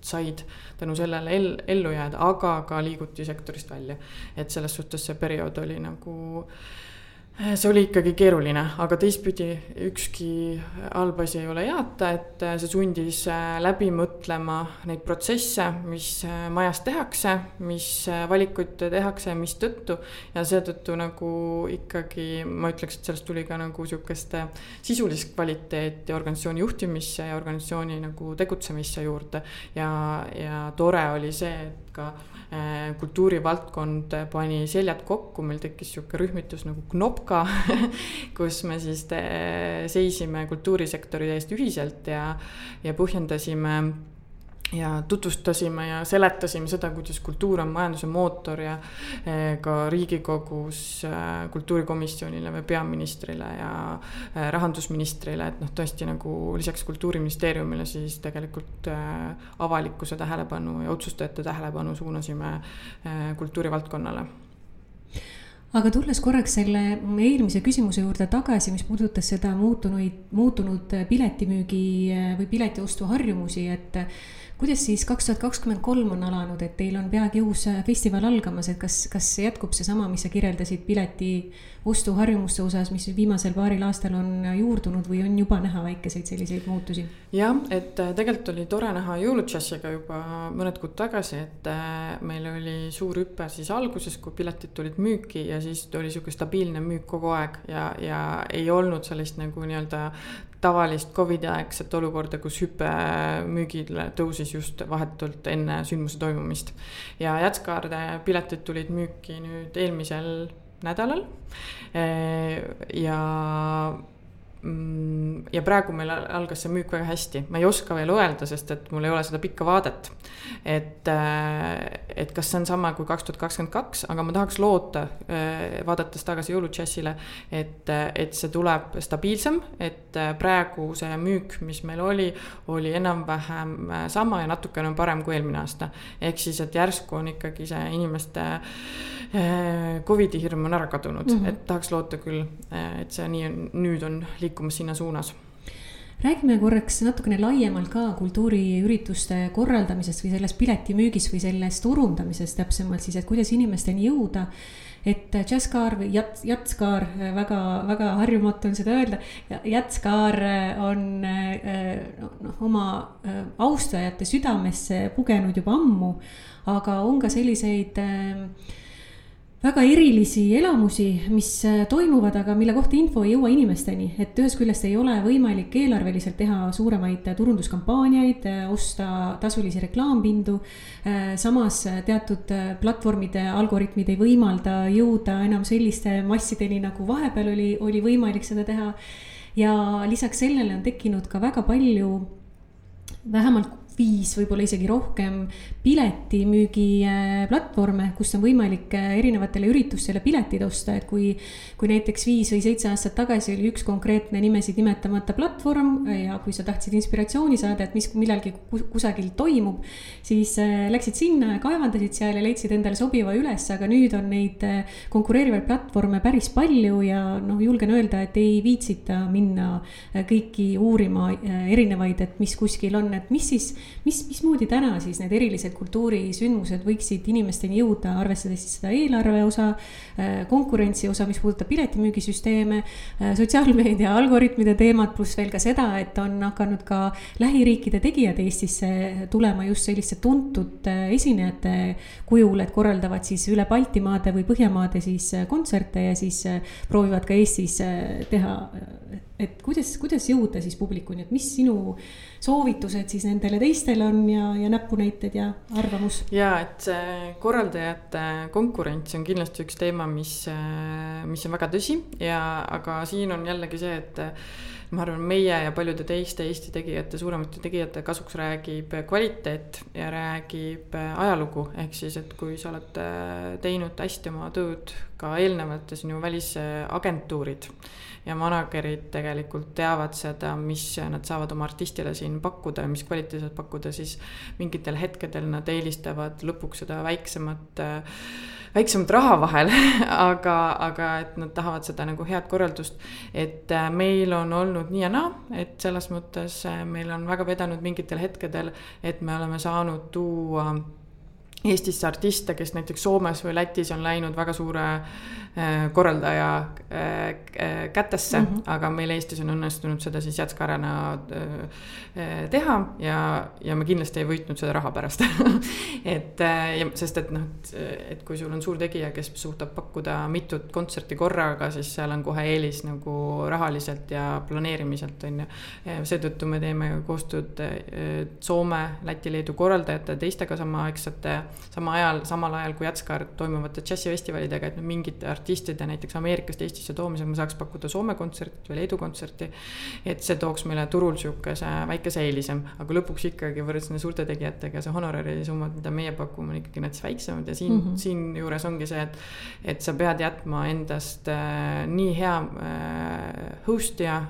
said tänu sellele el-, ellu jääda, aga ka liiguti sektorist välja. et selles suhtes see periood oli nagu äh, see oli ikkagi keeruline, aga teistpidi ükski halb asi ei ole heata, et see sundis äh, läbi mõtlema neid protsesse, mis majas tehakse, mis valikuid tehakse, mistõttu. ja seetõttu nagu ikkagi ma ütleks, et sellest tuli ka nagu sihukest sisulist kvaliteeti organisatsiooni juhtimisse ja organisatsiooni nagu tegutsemisse juurde. ja, ja tore oli see, et ka kultuurivaldkond pani seljad kokku, meil tekkis sihuke rühmitus nagu Knopka (laughs) kus me siis seisime kultuurisektori eest ühiselt ja, ja põhjendasime ja tutvustasime ja seletasime seda, kuidas kultuur on majanduse mootor ja eh, ka Riigikogus eh, kultuurikomisjonile või peaministrile ja eh, rahandusministrile, et noh, tõesti nagu lisaks Kultuuriministeeriumile siis tegelikult avalikkuse tähelepanu ja otsustajate tähelepanu suunasime kultuurivaldkonnale.
Aga tulles korraks selle eelmise küsimuse juurde tagasi, mis puudutas seda muutunuid, muutunud piletimüügi või piletiostuharjumusi, et kuidas siis kaks tuhat kakskümmend kolm on alanud, et teil on peagi uus äh, festival algamas, et kas, kas jätkub seesama, mis sa kirjeldasid pileti ostuharjumuste osas, mis viimasel paaril aastal on äh, juurdunud või on juba näha väikeseid selliseid muutusi?
jah, et äh, tegelikult oli tore näha jõuludžässiga juba mõned kuud tagasi, et meil oli suur hüpe siis alguses, kui piletid tulid müüki ja siis oli sihuke stabiilne müük kogu aeg ja, ja ei olnud sellist nagu nii-öelda tavalist Covidi aegset olukorda, kus hüpe müügil tõusis just vahetult enne sündmuse toimumist. ja Jätskaarde piletid tulid müüki nüüd eelmisel nädalal. ja ja praegu meil algas see müük väga hästi, ma ei oska veel öelda, sest et mul ei ole seda pikka vaadet. et, äh, et kas see on sama kui kaks tuhat kakskümmend kaks, aga ma tahaks loota, äh, vaadates tagasi jõuludžässile, et, äh, et see tuleb stabiilsem, et praegu see müük, mis meil oli, oli enam-vähem sama ja natukene parem kui eelmine aasta. ehk siis, et järsku on ikkagi see inimeste Covidi hirm on ära kadunud mm, -hmm. et tahaks loota küll, et see nii on, nüüd on liikunud liikumas sinna suunas
räägime korraks natukene laiemalt ka kultuuriürituste korraldamisest või sellest piletimüügist või sellest turundamisest täpsemalt siis, et kuidas inimesteni jõuda. et Jazzcar või Jats, Jatskaar, väga, väga harjumatu on seda öelda, Jatskaar on noh, oma austajate südamesse pugenud juba ammu, aga on ka selliseid äh, väga erilisi elamusi, mis äh, toimuvad, aga mille kohta info ei jõua inimesteni. et ühest küljest ei ole võimalik eelarveliselt teha suuremaid turunduskampaaniaid, äh, osta tasulisi reklaampindu. Äh, samas teatud platvormide algoritmid ei võimalda jõuda enam selliste massideni, nagu vahepeal oli, oli võimalik seda teha. ja lisaks sellele on tekkinud ka väga palju vähemalt viis, võib-olla isegi rohkem piletimüügiplatvorme, kus on võimalik äh, erinevatele üritustele piletid osta, et kui. kui näiteks viis või seitse aastat tagasi oli üks konkreetne nimesid nimetamata platvorm äh, ja kui sa tahtsid inspiratsiooni saada, et mis millalgi kusagil toimub. siis äh, läksid sinna ja kaevandasid seal ja leidsid endale sobiva üles, aga nüüd on neid konkureerivaid platvorme päris palju ja noh, julgen öelda, et ei viitsita minna kõiki uurima erinevaid, et mis kuskil on, et mis siis mis, mismoodi täna siis need erilised kultuurisündmused võiksid inimesteni jõuda, arvestades siis seda eelarve osa, äh, konkurentsi osa, mis puudutab piletimüügisüsteeme, äh, sotsiaalmeedia algoritmide teemat, pluss veel ka seda, et on hakanud ka lähiriikide tegijad Eestisse tulema just selliste tuntud äh, esinejate kujul, et korraldavad siis üle Baltimaade või Põhjamaade siis kontserte ja siis proovivad ka Eestis teha. Et kuidas, kuidas jõuda siis publikuni, et mis sinu soovitused siis nendele teistele on ja, ja näpunäited ja arvamus?
ja et korraldajate konkurents on kindlasti üks teema, mis, mis on väga tõsi ja, aga siin on jällegi see, et ma arvan, meie ja paljude teiste Eesti tegijate, suuremate tegijate kasuks räägib kvaliteet ja räägib ajalugu, ehk siis, et kui sa oled teinud hästi oma tööd ka eelnevalt sinu välisagentuurid ja manager'id tegelikult teavad seda, mis nad saavad oma artistile siin pakkuda ja mis kvaliteedselt pakkuda, siis mingitel hetkedel nad eelistavad lõpuks seda väiksemat väiksemat raha vahel (laughs) aga, aga et nad tahavad seda nagu head korraldust. et äh, meil on olnud nii ja naa, et selles mõttes äh, meil on väga vedanud mingitel hetkedel, et me oleme saanud tuua Eestisse artiste, kes näiteks Soomes või Lätis on läinud väga suure korraldaja äh, äh, kätesse mm, -hmm. aga meil Eestis on õnnestunud seda siis jätskarena teha ja, ja me kindlasti ei võitnud seda raha pärast (laughs) et ja sest, et noh, et kui sul on suur tegija, kes suudab pakkuda mitut kontserti korraga, siis seal on kohe eelis nagu rahaliselt ja planeerimiselt on ju. seetõttu me teeme koostööd Soome, Läti, Leedu korraldajate, teistega samaaegsete sama ajal, samal ajal kui Jätskar toimuvate džässifestivalidega, et mingite artistide näiteks Ameerikast Eestisse toomisel ma saaks pakkuda Soome kontserti või Leedu kontserti. et see tooks meile turul sihukese väikese eelise, aga lõpuks ikkagi võrreldes nende suurte tegijatega see honorari summad, mida meie pakume, on ikkagi näiteks väiksemad ja siin mm, -hmm. siinjuures ongi see, et. et sa pead jätma endast äh, nii hea äh, host'ija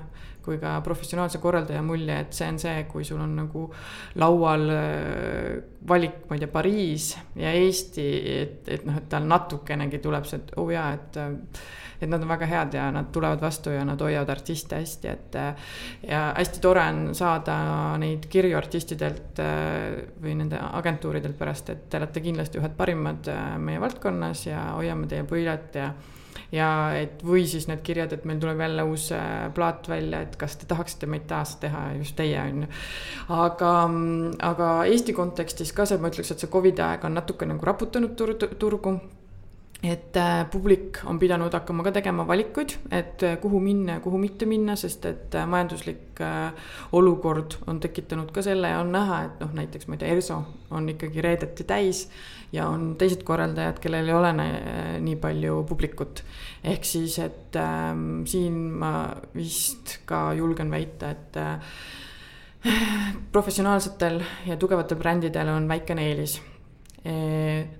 kui ka professionaalse korraldaja mulje, et see on see, kui sul on nagu laual äh, valik, ma ei tea, Pariis ja Eesti, et, et noh, et tal natukenegi tuleb see, et oo oh jaa, et et nad on väga head ja nad tulevad vastu ja nad hoiavad artiste hästi, et ja hästi tore on saada neid kirju artistidelt äh, või nende agentuuridelt pärast, et te olete kindlasti ühed parimad äh, meie valdkonnas ja hoiame teie pöialt ja ja et või siis need kirjad, et meil tuleb jälle uus äh, plaat välja, et kas te tahaksite meid taas teha, just teie on ju. aga, aga Eesti kontekstis ka see, ma ütleks, et see Covidi aeg on natuke nagu raputanud tur turgu et äh, publik on pidanud hakkama ka tegema valikuid, et äh, kuhu minna ja kuhu mitte minna, sest et majanduslik olukord on tekitanud ka selle ja on näha, et noh, näiteks ma ei tea, ERSO on ikkagi reedeti täis ja on teised korraldajad, kellel ei ole nii palju publikut. ehk siis, et äh, siin ma vist ka julgen väita, et äh, professionaalsetel ja tugevatel brändidel on väikene eelis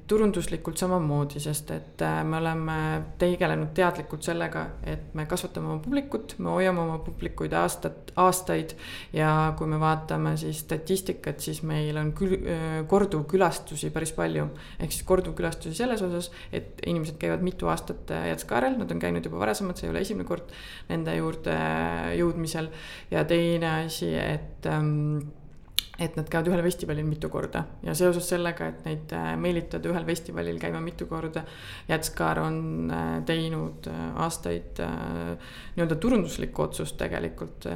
turunduslikult samamoodi, sest et äh, me oleme tegelenud teadlikult sellega, et me kasvatame oma publikut, me hoiame oma publikuid aastat, aastaid. ja kui me vaatame siis statistikat, siis meil on kül-, äh, korduvkülastusi päris palju. ehk siis korduvkülastusi selles osas, et inimesed käivad mitu aastat äh, Jätskaarel, nad on käinud juba varasemalt, see ei ole esimene kord nende juurde jõudmisel. ja teine asi, et ähm, et nad käivad ühel festivalil mitu korda ja seoses sellega, et neid äh, meelitada ühel festivalil käima mitu korda. Jätskar on äh, teinud äh, aastaid nii-öelda turunduslikku otsust tegelikult.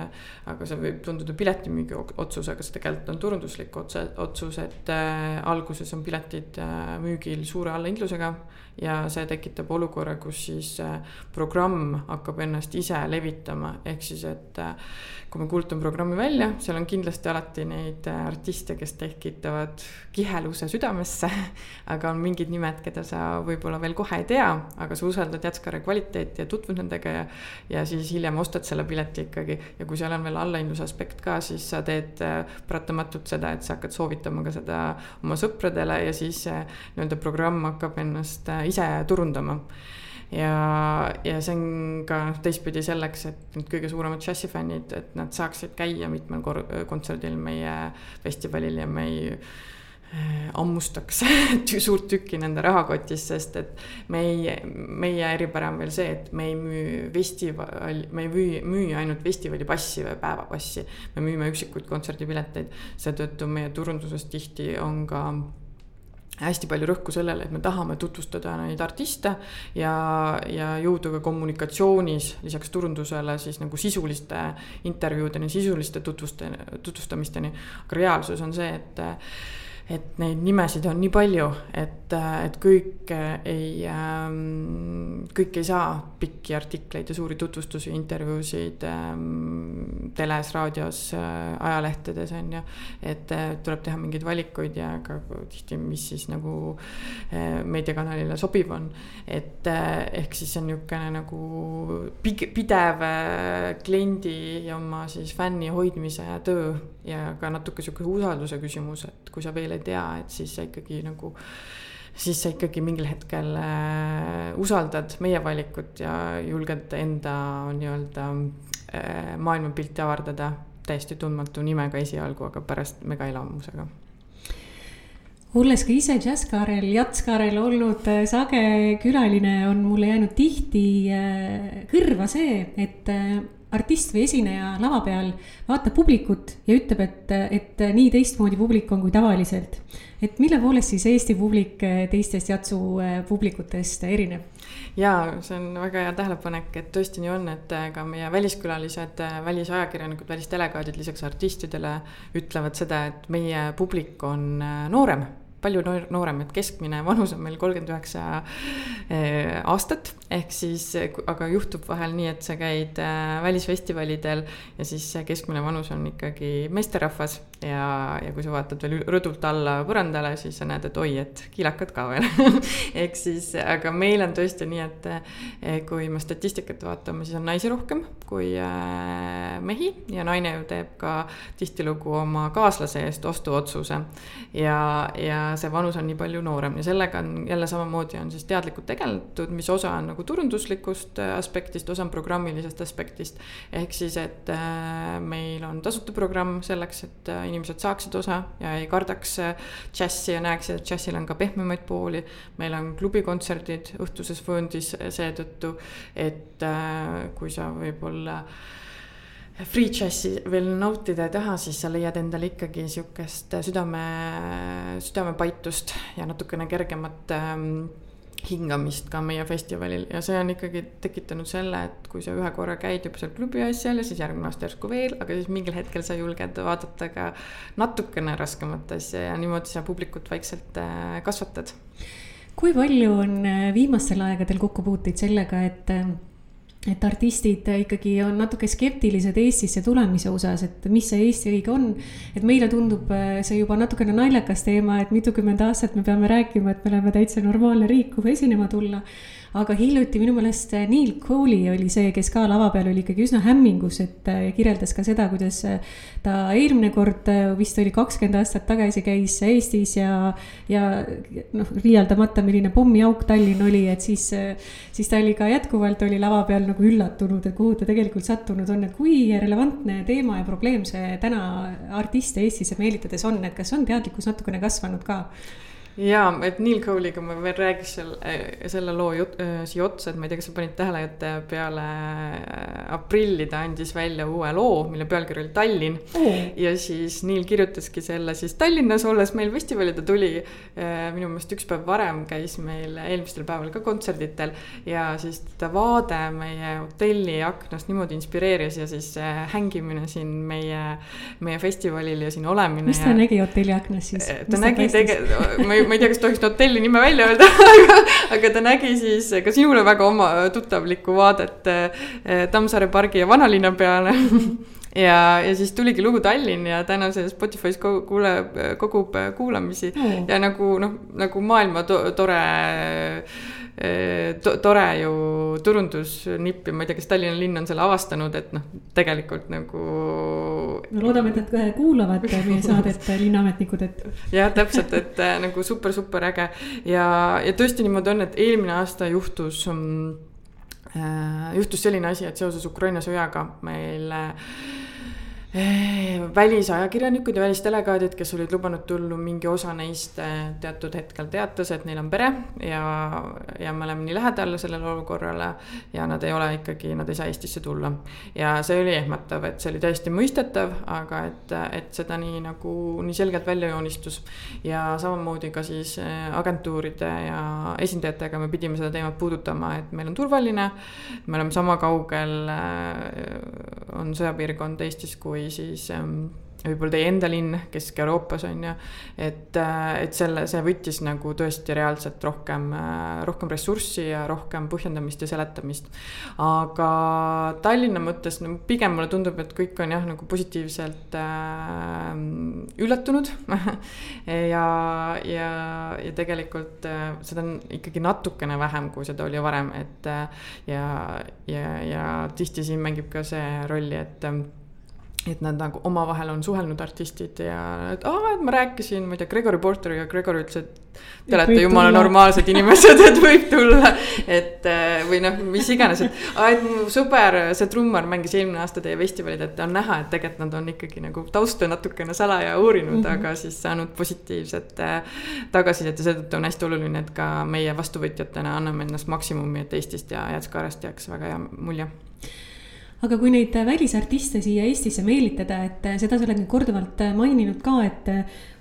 aga see võib tunduda piletimüügi otsus, aga see tegelikult on turunduslik otse, otsus, et alguses on piletid müügil suure allahindlusega ja see tekitab olukorra, kus siis programm hakkab ennast ise levitama, ehk siis, et kui me kuulutame programmi välja, seal on kindlasti alati neid artiste, kes tekitavad kiheluse südamesse. aga on mingid nimed, keda sa võib-olla veel kohe ei tea, aga sa usaldad Jätskare kvaliteeti ja tutvud nendega ja. ja siis hiljem ostad selle pileti ikkagi ja kui seal on veel allahindluse aspekt ka, siis sa teed äh, paratamatult seda, et sa hakkad soovitama ka seda oma sõpradele ja siis nii-öelda programm hakkab ennast äh, ise turundama ja, ja see on ka noh, teistpidi selleks, et need kõige suuremad džässifännid, et nad saaksid käia mitmel kontserdil meie festivalil ja me ei äh, hammustaks (laughs) suurt tükki nende rahakotis, sest et meie, meie eripära on veel see, et me ei müü festival, me ei müü, müü ainult festivalipassi või päevapassi. me müüme üksikuid kontserdipileteid, seetõttu meie turunduses tihti on ka hästi palju rõhku sellele, et me tahame tutvustada neid artiste ja, ja jõuda ka kommunikatsioonis lisaks turundusele siis nagu sisuliste intervjuudeni, sisuliste tutvuste, tutvustamisteni. aga reaalsus on see, et et neid nimesid on nii palju, et, et kõik ei, ähm, kõik ei saa pikki artikleid ja suuri tutvustusi, intervjuusid ähm, teles, raadios, äh, ajalehtedes on ju. et äh, tuleb teha mingeid valikuid ja ka tihti, mis siis nagu äh, meediakanalile sobiv on. et ehk siis see on niisugune nagu pidev kliendi ja oma siis fänni hoidmise töö ja ka natuke sihuke usalduse küsimus, et kui sa veel ei tea, et siis sa ikkagi nagu siis sa ikkagi mingil hetkel äh, usaldad meie valikut ja julged enda nii-öelda äh, maailmapilti avardada täiesti tundmatu nimega esialgu, aga pärast megaelamusega
olles ka ise džässkaarel, jatskaarel olnud äh, sage külaline, on mulle jäänud tihti kõrva see, et artist või esineja lava peal vaatab publikut ja ütleb, et, et nii teistmoodi publik on kui tavaliselt. et mille poolest siis Eesti publik teistest jatsu publikutest erineb?
jaa, see on väga hea tähelepanek, et tõesti nii on, et ka meie väliskülalised, välisajakirjanikud, välisdelegaadid lisaks artistidele ütlevad seda, et meie publik on noorem palju noorem, et keskmine vanus on meil kolmkümmend üheksa eh, aastat, ehk siis, aga juhtub vahel nii, et sa käid eh, välisfestivalidel ja siis keskmine vanus on ikkagi meesterahvas ja, ja kui sa vaatad veel rõdult alla põrandale, siis sa näed, et oi, et kiilakad ka veel (laughs) ehk siis, aga meil on tõesti nii, et kui me statistikat vaatame, siis on naisi rohkem kui mehi ja naine ju teeb ka tihtilugu oma kaaslase eest ostuotsuse ja, ja see vanus on nii palju noorem ja sellega on jälle samamoodi on siis teadlikult tegeletud, mis osa on nagu turunduslikust äh, aspektist, osa on programmilisest aspektist. ehk siis, et äh, meil on tasuta programm selleks, et äh, inimesed saaksid osa ja ei kardaks džässi ja näeksid, et džässil on ka pehmemaid pooli. meil on klubikontserdid õhtuses vööndis seetõttu, et kui sa võib-olla free jazz'i veel nautida ei taha, siis sa leiad endale ikkagi sihukest südame, südamepaitust ja natukene kergemat ähm, hingamist ka meie festivalil ja see on ikkagi tekitanud selle, et kui sa ühe korra käid juba seal klubi asjal ja siis järgmine aasta järsku veel, aga siis mingil hetkel sa julged vaadata ka natukene raskemat asja ja niimoodi sa publikut vaikselt äh, kasvatad.
kui palju on äh, viimastel aegadel kokkupuuteid sellega, et äh, et artistid ikkagi on natuke skeptilised Eestisse tulemise osas, et mis see Eesti õige on. et meile tundub äh, see juba natukene naljakas teema, et mitukümmend aastat me peame rääkima, et me oleme täitsa normaalne riik, kuhu esinema tulla aga hiljuti minu meelest äh, Neil Cooley oli see, kes ka lava peal oli ikkagi üsna hämmingus, et äh, kirjeldas ka seda, kuidas ta eelmine kord, vist oli kakskümmend aastat tagasi, käis Eestis ja, ja noh, liialdamata, milline pommiauk Tallinn oli, et siis, siis ta oli ka jätkuvalt oli lava peal nagu üllatunud, et kuhu ta tegelikult sattunud on, et kui relevantne teema ja probleem see täna artiste Eestisse meelitades on, et kas on teadlikkus natukene kasvanud ka?
Jaa, et Neil Cole'iga ma veel räägiks selle, äh, selle loo jut, äh, siia otsa, et ma ei tea, kas sa panid tähele, et äh, peale aprilli ta andis välja uue loo, mille pealkiri oli Tallinn oh.. ja siis Neil kirjutaski selle siis Tallinnas olles meil festivalil, ta tuli minu meelest üks päev varem käis meil eelmistel päeval ka kontserditel ja siis ta vaade meie hotelli aknast niimoodi inspireeris ja siis hängimine siin meie, meie festivalil ja siin olemine.
mis ta ja... nägi hotelli aknast siis?
ta nägi tegelikult, ma ei ma ei tea, kas tohiks hotelli nime välja öelda (laughs) aga, aga ta nägi siis ka sinule väga oma tuttavlikku vaadet eh, Tammsaare pargi ja vanalinna peale (laughs) ja, ja siis tuligi lugu Tallinn ja täna see Spotify's kuuleb, kogub kuulamisi mm. ja nagu noh, nagu maailma to tore to tore ju turundusnipp ja ma ei tea, kas Tallinna linn on selle avastanud, et noh, tegelikult nagu.
no loodame, et nad kuulavad meie (laughs) saadet, linnaametnikud, et.
jah, täpselt, et äh, nagu super, super äge ja, ja tõesti niimoodi on, et eelmine aasta juhtus um, juhtus selline asi, et seoses Ukraina sõjaga meil äh, välisajakirjanikud ja välisdelegaadid, kes olid lubanud tulla, mingi osa neist eh, teatud hetkel teatas, et neil on pere ja, ja me oleme nii lähedal sellele olukorrale ja nad ei ole ikkagi, nad ei saa Eestisse tulla. ja see oli ehmatav, et see oli täiesti mõistetav, aga et, et seda nii nagu nii selgelt välja joonistus. ja samamoodi ka siis eh, agentuuride ja esindajatega me pidime seda teemat puudutama, et meil on turvaline, me oleme sama kaugel, on sõjapiirkond Eestis kui siis ähm, võib-olla teie enda linn Kesk-Euroopas on ju. et, äh, et selle, see võttis nagu tõesti reaalselt rohkem, äh, rohkem ressurssi ja rohkem põhjendamist ja seletamist. aga Tallinna mõttes no pigem mulle tundub, et kõik on jah, nagu positiivselt äh, üllatunud (laughs) ja, ja, ja tegelikult äh, seda on ikkagi natukene vähem, kui seda oli varem, et äh, ja, ja, ja tihti siin mängib ka see rolli, et äh, et nad nagu omavahel on suhelnud artistid ja et aa, et ma rääkisin, ma ei tea, Gregory Porteriga, Gregory ütles, et te olete jumala normaalsed inimesed, (laughs) et võib tulla. et äh, või noh, mis iganes, et aa, et mu sõber, see trummar mängis eelmine aasta teie festivalil, et on näha, et tegelikult nad on ikkagi nagu tausta natukene salaja uurinud mm, -hmm. aga siis saanud positiivset äh, tagasisidet ja seetõttu on hästi oluline, et ka meie vastuvõtjatena anname endast maksimumi, et Eestist ja Jäätskaarest jääks väga hea mulje
aga kui neid välisartiste siia Eestisse meelitada, et seda sa oled nüüd korduvalt maininud ka, et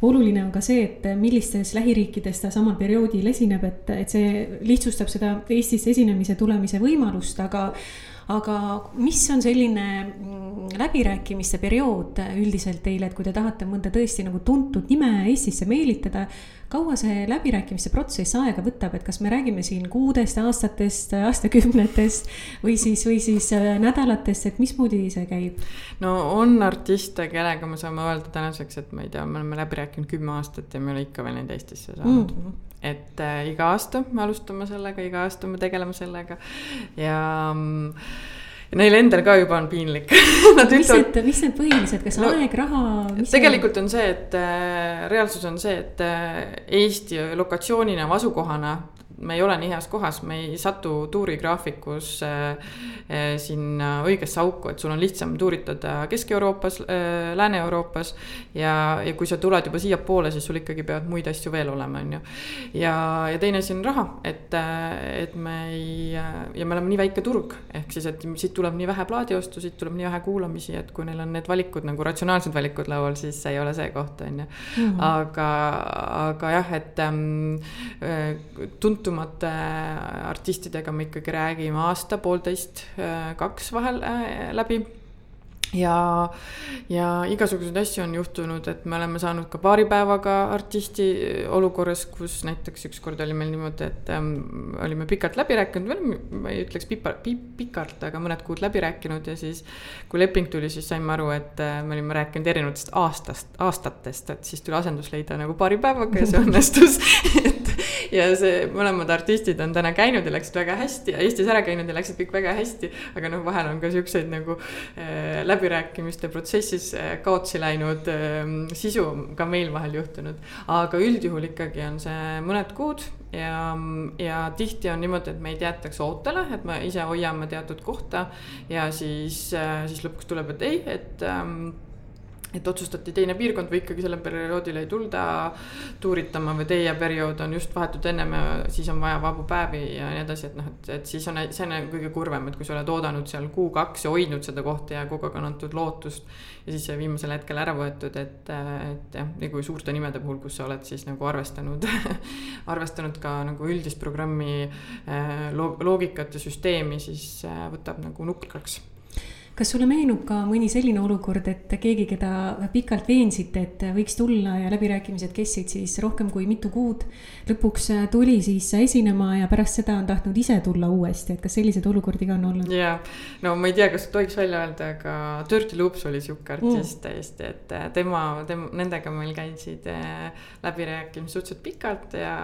oluline on ka see, et millistes lähiriikides ta samal perioodil esineb, et, et see lihtsustab seda Eestisse esinemise tulemise võimalust, aga aga mis on selline mm, läbirääkimiste periood üldiselt teile, et kui te tahate mõnda tõesti nagu tuntud nime Eestisse meelitada, kaua see läbirääkimiste protsess aega võtab, et kas me räägime siin kuudest, aastatest, aastakümnetest või siis, või siis äh, nädalatest, et mismoodi see käib?
no on artiste, kellega me saame öelda tänaseks, et ma ei tea, me oleme läbi rääkinud kümme aastat ja me ei ole ikka veel neid Eestisse saanud mm. -hmm et äh, iga aasta me alustame sellega, iga aasta me tegeleme sellega ja mm, ja neil endal ka juba on piinlik (laughs)
mis need, mis need põhilised, kas no, aeg, raha?
tegelikult on see, et äh, reaalsus on see, et äh, Eesti lokatsioonina või asukohana me ei ole nii heas kohas, me ei satu tuurigraafikus äh, äh, sinna õigesse auku, et sul on lihtsam tuuritada Kesk-Euroopas äh,, Lääne-Euroopas. ja, ja kui sa tuled juba siiapoole, siis sul ikkagi peavad muid asju veel olema, on ju. ja, ja teine asi on raha, et, et me ei, ja me oleme nii väike turg, ehk siis, et siit tuleb nii vähe plaadiostu, siit tuleb nii vähe kuulamisi, et kui neil on need valikud nagu ratsionaalsed valikud laual, siis see ei ole see koht, on ju. Mhm. aga, aga jah, et ähm, äh, tuntud tuntumate artistidega me ikkagi räägime aasta, poolteist, kaks vahel äh, läbi. Ja, ja igasuguseid asju on juhtunud, et me oleme saanud ka paari päevaga artisti olukorras, kus näiteks ükskord oli meil niimoodi, et ähm, olime pikalt läbi rääkinud, ma ei ütleks pipa, pi, pikalt, aga mõned kuud läbi rääkinud ja siis kui leping tuli, siis saime aru, et äh, me olime rääkinud erinevatest aastast, aastatest, et siis tuli asendus leida nagu paari päevaga ja see (laughs) õnnestus (laughs) ja see, mõlemad artistid on täna käinud ja läksid väga hästi ja Eestis ära käinud ja läksid kõik väga hästi, aga noh, vahel on ka siukseid nagu äh, läbi läbirääkimiste protsessis äh, kaotsi läinud ähm, sisu ka meil vahel juhtunud. aga üldjuhul ikkagi on see mõned kuud ja, ja tihti on niimoodi, et meid jäetakse ootele, et me ise hoiame teatud kohta ja siis, äh, siis lõpuks tuleb, et ei, et ähm, et otsustati teine piirkond või ikkagi sellel perioodil ei tulda tuuritama või teie periood on just vahetult ennem ja siis on vaja vabu päevi ja nii edasi, et noh, et, et siis on, see on kõige kurvem, et kui sa oled oodanud seal kuu-kaks ja hoidnud seda kohta ja kogu aeg on antud lootust. ja siis see viimasel hetkel ära võetud, et, et jah, nagu suurte nimede puhul, kus sa oled siis nagu arvestanud (laughs) arvestanud ka nagu üldist programmi eh, loogikat ja süsteemi, siis eh, võtab nagu nukraks
kas sulle meenub ka mõni selline olukord, et keegi, keda pikalt veensite, et võiks tulla ja läbirääkimised kestsid siis rohkem kui mitu kuud, lõpuks tuli siis esinema ja pärast seda on tahtnud ise tulla uuesti, et kas selliseid olukordi ka on olnud?
jaa, no ma ei tea, kas tohiks välja öelda, aga Dirty Loops oli sihuke artist mm. täiesti, et tema, tema, nendega meil käisid eh, läbirääkimised suhteliselt pikalt ja,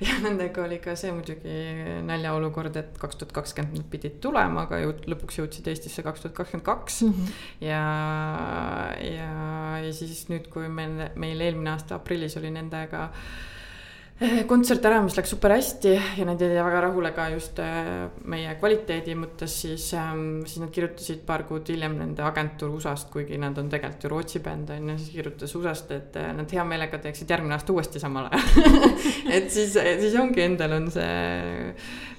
ja (laughs) nendega oli ka see muidugi naljaolukord, et kaks tuhat kakskümmend nad pidid tulema, aga jõud, lõpuks jõudsid Eestisse ka kaks tuhat kakskümmend kaks. Mhm. ja, ja, ja siis nüüd, kui meil, meil eelmine aasta aprillis oli nendega eh, kontsert ära, mis läks super hästi ja nad jäid väga rahule ka just eh, meie kvaliteedi mõttes, siis, ehm, siis nad kirjutasid paar kuud hiljem nende agentuur USA-st, kuigi nad on tegelikult ju Rootsi bänd on ju, siis kirjutas USA-st, et eh, nad hea meelega teeksid järgmine aasta uuesti samal ajal (laughs) et siis, siis ongi endal on see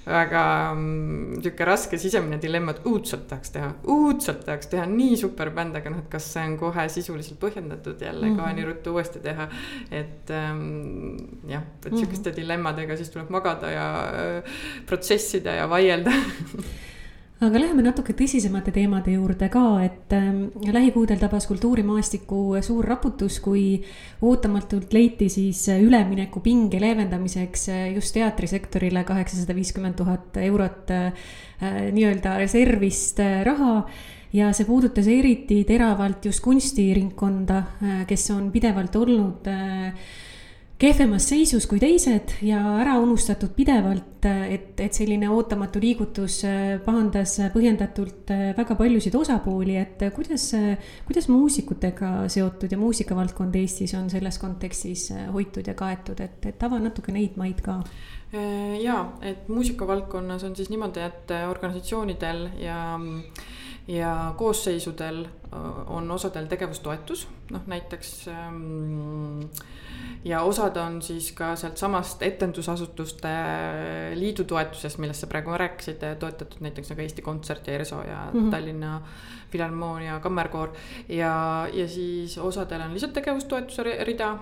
väga mm, sihuke raske sisemine dilemma, et õudselt tahaks teha, õudselt tahaks teha nii super bänd, aga noh, et kas see on kohe sisuliselt põhjendatud jälle mm -hmm. ka nii ruttu uuesti teha. et ähm, jah, et mhm. sihukeste mm -hmm. dilemmadega siis tuleb magada ja äh, protsessida ja vaielda (laughs)
aga läheme natuke tõsisemate teemade juurde ka, et äh, lähikuudel tabas kultuurimaastikku suur raputus, kui ootamatult leiti siis ülemineku pinge leevendamiseks just teatrisektorile kaheksasada viiskümmend tuhat eurot äh, nii-öelda reservist äh, raha ja see puudutas eriti teravalt just kunstiringkonda, äh, kes on pidevalt olnud äh, kehvemas seisus kui teised ja ära unustatud pidevalt, et, et selline ootamatu liigutus pahandas põhjendatult väga paljusid osapooli, et kuidas, kuidas muusikutega seotud ja muusikavaldkond Eestis on selles kontekstis hoitud ja kaetud, et, et ava natuke neid maid ka.
Ja, et muusikavaldkonnas on siis niimoodi, et organisatsioonidel ja ja koosseisudel on osadel tegevustoetus, noh näiteks ähm, ja osad on siis ka sealtsamast etendusasutuste liidu toetusest, millest sa praegu rääkisid, toetatud näiteks nagu Eesti Kontsert ja ERSO ja mm -hmm. Tallinna Filharmoonia Kammerkoor. ja, ja siis osadel on lihtsalt tegevustoetuse rida,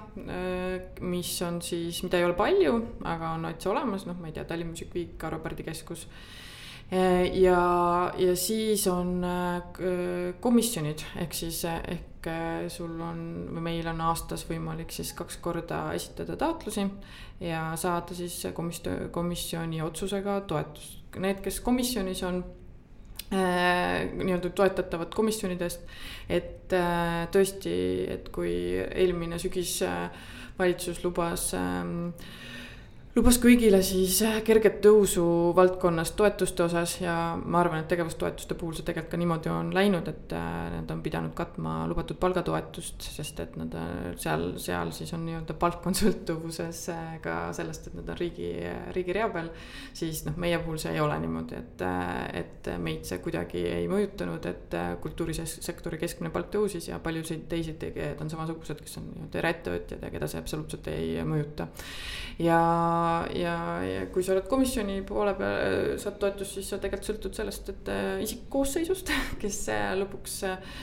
mis on siis, mida ei ole palju, aga on täitsa olemas, noh, ma ei tea, Tallinna Muusikaviik, Arvo Pärdi Keskus ja, ja siis on komisjonid ehk siis ehk ehk sul on või meil on aastas võimalik siis kaks korda esitada taotlusi ja saada siis komis-, komisjoni otsusega toetust. Need, kes komisjonis on äh, nii-öelda toetatavad komisjonidest, et äh, tõesti, et kui eelmine sügis äh, valitsus lubas äh, lubas kõigile siis äh, kerget tõusu valdkonnas toetuste osas ja ma arvan, et tegevustoetuste puhul see tegelikult ka niimoodi on läinud, et äh, nad on pidanud katma lubatud palgatoetust, sest et nad äh, seal, seal siis on nii-öelda palk on (laughs) sõltuvuses ka sellest, et nad on riigi, riigi rea peal. siis noh, meie puhul see ei ole niimoodi, et, et meid see kuidagi ei mõjutanud, et kultuurisektori keskmine palk tõusis ja paljusid teisi tegijaid on samasugused, kes on nii-öelda eraettevõtjad ja keda see absoluutselt ei mõjuta. ja ja, ja kui sa oled komisjoni poole peal, saad toetust, siis sa tegelikult sõltud sellest, et äh, isikkoosseisust, (laughs) kes äh, lõpuks äh,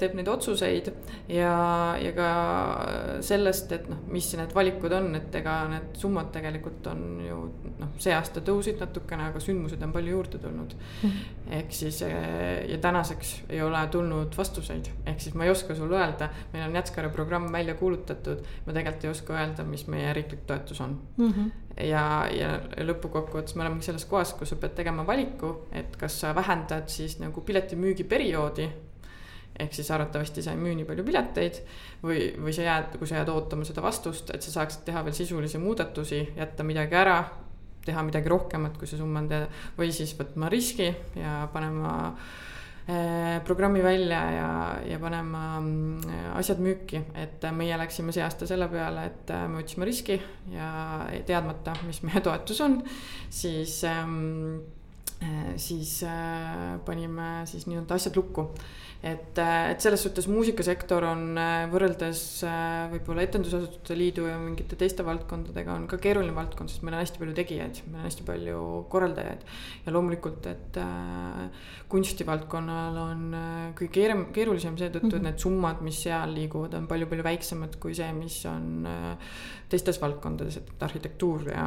teeb neid otsuseid. ja, ja ka sellest, et noh, mis need valikud on, et ega need summad tegelikult on ju noh, see aasta tõusid natukene, aga sündmused on palju juurde tulnud. -hmm. ehk siis ja tänaseks ei ole tulnud vastuseid, ehk siis ma ei oska sulle öelda, meil on Jätskare programm välja kuulutatud, ma tegelikult ei oska öelda, mis meie riiklik toetus on mm. -hmm ja, ja lõpukokkuvõttes me olemegi selles kohas, kus sa pead tegema valiku, et kas sa vähendad siis nagu piletimüügi perioodi. ehk siis arvatavasti sa ei müü nii palju pileteid või, või sa jääd, kui sa jääd ootama seda vastust, et sa saaksid teha veel sisulisi muudatusi, jätta midagi ära, teha midagi rohkemat, kui see summa on teada, või siis võtma riski ja panema Eh, programmi välja ja, ja panema mm, asjad müüki, et meie läksime see aasta selle peale, et äh, me võtsime riski ja teadmata, mis meie toetus on, siis ähm, siis äh, panime siis nii-öelda asjad lukku et, äh, et selles suhtes muusikasektor on äh, võrreldes äh, võib-olla Etendusasutuste Liidu ja mingite teiste valdkondadega on ka keeruline valdkond, sest meil on hästi palju tegijaid, meil on hästi palju korraldajaid. ja loomulikult, et äh, kunstivaldkonnal on äh, kõige keerum-, keerulisem seetõttu, et mhm. need summad, mis seal liiguvad, on palju-palju väiksemad kui see, mis on äh, teistes valdkondades, et arhitektuur ja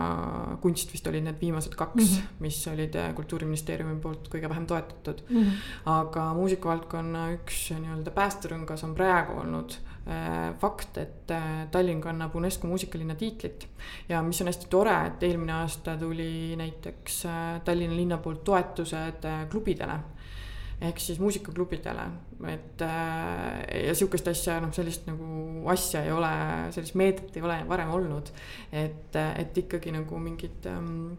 kunst vist olid need viimased kaks mm, -hmm. mis olid kultuuriministeeriumi poolt kõige vähem toetatud mm. -hmm. aga muusikavaldkonna üks nii-öelda päästerõngas on praegu olnud äh, fakt, et äh, Tallinn kannab UNESCO muusikalinna tiitlit. ja mis on hästi tore, et eelmine aasta tuli näiteks äh, Tallinna linna poolt toetused klubidele ehk siis muusikaklubidele, et äh, ja sihukest asja, noh, sellist nagu asja ei ole, sellist meedet ei ole varem olnud. et, et ikkagi nagu mingid ähm,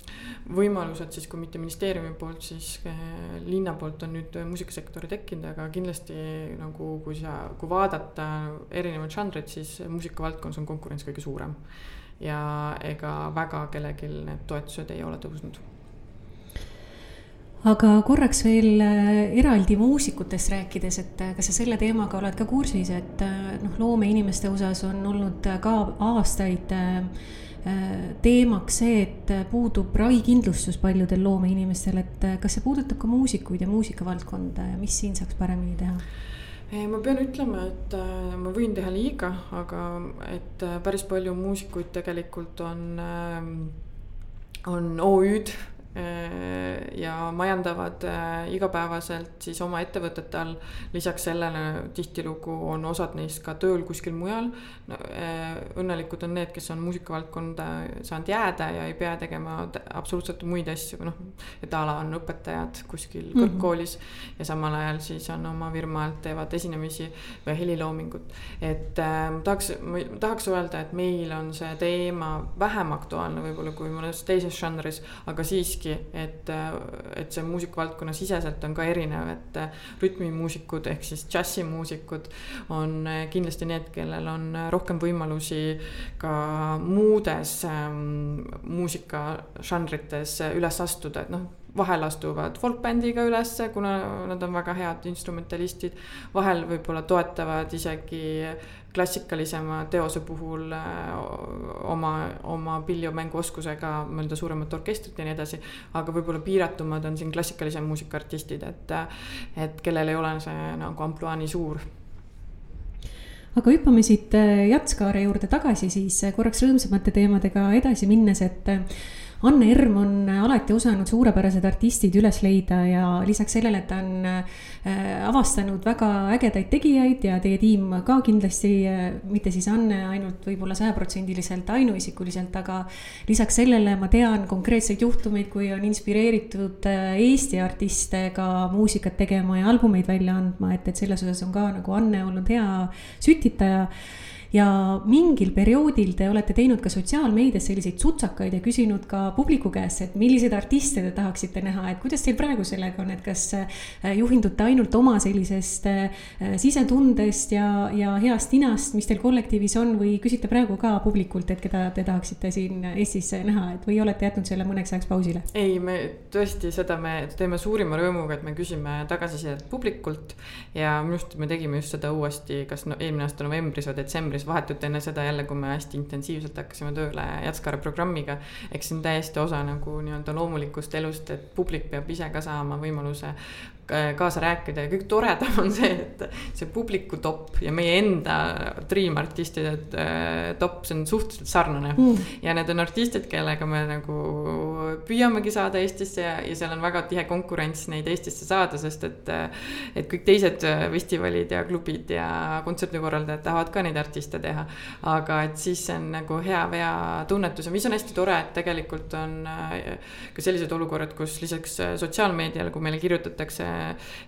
võimalused siis, kui mitte ministeeriumi poolt, siis äh, linna poolt on nüüd muusikasektori tekkinud, aga kindlasti nagu kui sa, kui vaadata erinevaid žanreid, siis muusikavaldkonnas on konkurents kõige suurem. ja ega väga kellelgi need toetused ei ole tõusnud
aga korraks veel äh, eraldi muusikutest rääkides, et äh, kas sa selle teemaga oled ka kursis, et äh, noh, loomeinimeste osas on olnud ka aastaid teemaks see, et puudub ravikindlustus paljudel loomeinimestel, et kas see puudutab ka muusikuid ja muusikavaldkonda ja mis siin saaks paremini teha?
ma pean ütlema, et ma võin teha liiga, aga et päris palju muusikuid tegelikult on, on OÜ-d ja majandavad igapäevaselt siis oma ettevõtete all. lisaks sellele tihtilugu on osad neist ka tööl kuskil mujal no,. õnnelikud on need, kes on muusikavaldkonda saanud jääda ja ei pea tegema absoluutselt muid asju, noh, et a la on õpetajad kuskil kõrgkoolis mm -hmm. ja samal ajal siis on oma firma alt teevad esinemisi või heliloomingut. et äh, tahaks, ma tahaks öelda, et meil on see teema vähem aktuaalne võib-olla kui mõnes teises žanris, aga siiski, et, äh, et see muusikavaldkonna siseselt on ka erinev, et äh, rütmimuusikud ehk siis džässimuusikud on äh, kindlasti need, kellel on rohkem võimalusi ka muudes ähm, muusikažanrites üles astuda, et noh vahel astuvad folkbändiga ülesse, kuna nad on väga head instrumentalistid. vahel võib-olla toetavad isegi klassikalisema teose puhul äh, oma, oma piljumänguoskusega mõnda suuremat orkestrit ja nii edasi. aga võib-olla piiratumad on siin klassikalise muusika artistid, et, et kellel ei ole see nagu ampluaa nii suur
aga hüppame siit äh, Jatskaare juurde tagasi siis äh, korraks rõõmsamate teemadega edasi minnes, et Anne Erm on alati osanud suurepärased artistid üles leida ja lisaks sellele, et ta on äh, avastanud väga ägedaid tegijaid ja teie tiim ka kindlasti, äh, mitte siis Anne ainult võib-olla sajaprotsendiliselt ainuisikuliselt, aga lisaks sellele ma tean konkreetseid juhtumeid, kui on inspireeritud äh, Eesti artiste ka muusikat tegema ja albumeid välja andma, et, et selles osas on ka nagu Anne olnud hea sütitaja ja mingil perioodil te olete teinud ka sotsiaalmeedias selliseid sutsakaid ja küsinud ka publiku käest, et milliseid artiste te tahaksite näha, et kuidas teil praegu sellega on, et kas äh, juhindute ainult oma sellisest äh, sisetundest ja, ja heast ninast, mis teil kollektiivis on või küsite praegu ka publikult, et keda te tahaksite siin Eestis näha, et või olete jätnud selle mõneks ajaks pausile?
ei, me tõesti seda me teeme suurima rõõmuga, et me küsime tagasisidet publikult ja minu arust me tegime just seda uuesti, kas no eelmine aasta novembris või detsembris siis vahetult enne seda jälle, kui me hästi intensiivselt hakkasime tööle Jatskare programmiga. eks see on täiesti osa nagu nii-öelda loomulikust elust, et publik peab ise ka saama võimaluse kaasa rääkida ja kõige toredam on see, et see publiku top ja meie enda Dream artistide äh, top, see on suhteliselt sarnane mm.. ja need on artistid, kellega me nagu püüamegi saada Eestisse ja, ja seal on väga tihe konkurents neid Eestisse saada, sest et. et kõik teised festivalid ja klubid ja kontserdikorraldajad tahavad ka neid artiste teha. aga et siis see on nagu hea vea tunnetus ja mis on hästi tore, et tegelikult on äh, ka sellised olukorrad, kus lisaks sotsiaalmeediale, kui meile kirjutatakse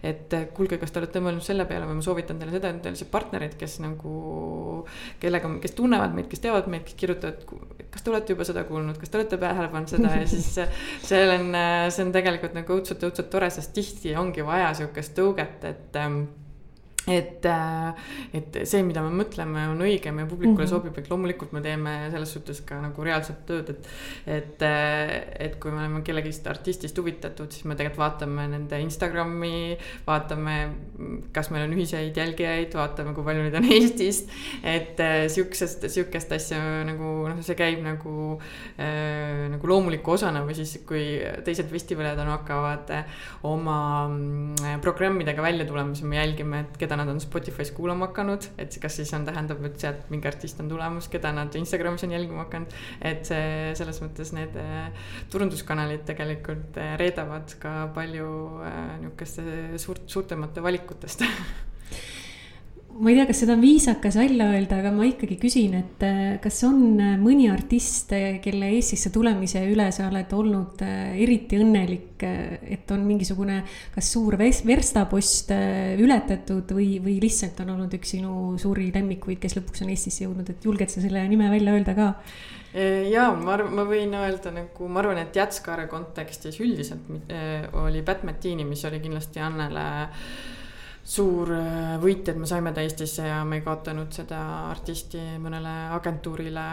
et kuulge, kas te olete mõelnud selle peale või ma soovitan teile seda, et teil see partnerid, kes nagu, kellega, kes tunnevad meid, kes teavad meid, kes kirjutavad, kas te olete juba seda kuulnud, kas te olete tähele pannud seda? Ja siis see on, see on tegelikult nagu õudselt, õudselt tore, sest tihti ongi vaja sihukest tõuget, et ähm, et, äh, et see, mida me mõtleme, on õige, meie publikule mm -hmm. sobib, et loomulikult me teeme selles suhtes ka nagu reaalset tööd, et. et, äh, et kui me oleme kellegist artistist huvitatud, siis me tegelikult vaatame nende Instagrami, vaatame, kas meil on ühiseid jälgijaid, vaatame, kui palju neid on (laughs) Eestist. et äh, sihukesest, sihukest asja nagu noh, see käib nagu äh,, nagu loomuliku osana või siis, kui teised festivalid on, hakkavad oma mm, programmidega välja tulema, siis me jälgime, et keda keda nad on Spotify's kuulama hakanud, et kas siis on, tähendab, et sealt mingi artist on tulemas, keda nad Instagramis on jälgima hakanud. et see selles mõttes need äh, turunduskanalid tegelikult äh, reedavad ka palju äh, nihukeste suurt, suurtemate valikutest (laughs)
ma ei tea, kas seda on viisakas välja öelda, aga ma ikkagi küsin, et äh, kas on äh, mõni artist, äh, kelle Eestisse tulemise üle sa oled olnud eriti õnnelik, et on mingisugune kas suur verstapost ületatud või, või lihtsalt on olnud üks sinu suuri lemmikuid, kes lõpuks on Eestisse jõudnud, et julged sa selle nime välja öelda ka?
ja ma arvan, ma võin öelda nagu, ma arvan, et Jatskare kontekstis üldiselt oli Pat Metini, mis oli kindlasti Annele äh, suur äh, võit, et me saime ta Eestisse ja me ei kaotanud seda artisti mõnele agentuurile,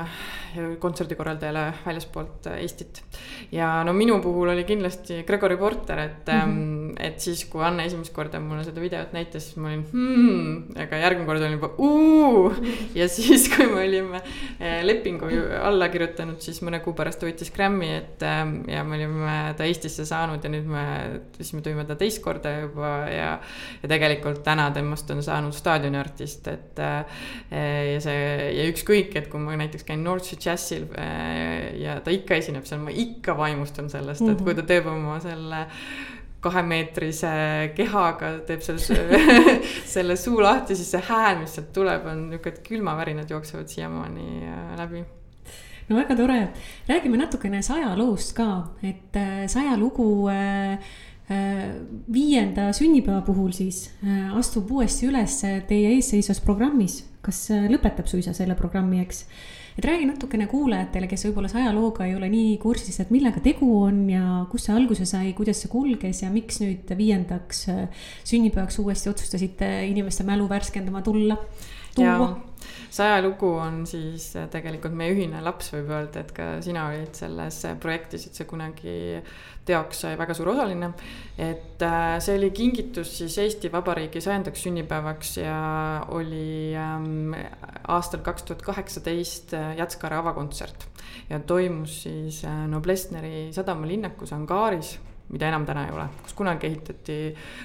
kontserdikorraldajale väljaspoolt Eestit. ja no minu puhul oli kindlasti Gregory Porter, et mm, -hmm. Et siis, kui Anne esimest korda mulle seda videot näitas, siis ma olin hmm, aga järgmine kord olin juba uu. ja siis, kui me olime eh, lepingu alla kirjutanud, siis mõne kuu pärast ta võttis Grammy, et eh, ja me olime ta Eestisse saanud ja nüüd me, siis me tõime ta teist korda juba ja. ja tegelikult täna temast on saanud staadioniartist, et ja see ja ükskõik, et kui ma näiteks käin North Jazzil ja ta ikka esineb seal, ma ikka vaimustun sellest, et kui ta teeb oma selle kahemeetrise kehaga teeb selle, (laughs) selle suu lahti, siis see hääl, mis sealt tuleb, on niisugune, et külmavärinad jooksevad siiamaani äh, läbi
no väga tore, räägime natukene Saja loost ka, et äh, Saja lugu äh, viienda sünnipäeva puhul siis astub uuesti üles teie eesseisvas programmis. kas lõpetab suisa selle programmi, eks? Et räägi natukene kuulajatele, kes võib-olla see ajalooga ei ole nii kursis, et millega tegu on ja kust see alguse sai, kuidas see kulges ja miks nüüd viiendaks sünnipäevaks uuesti otsustasite inimeste mälu värskendama tulla, tuua?
see ajalugu on siis äh, tegelikult meie ühine laps, võib öelda, et ka sina olid selles projektis, et see kunagi teoks sai väga suur osaline. et äh, see oli kingitus siis Eesti Vabariigi sajandaks sünnipäevaks ja oli ähm, aastal kaks tuhat kaheksateist äh, Jatskare avakontsert. ja toimus siis äh, Noblessneri sadamalinnakus Angaaris mida enam täna ei ole, kus kunagi ehitati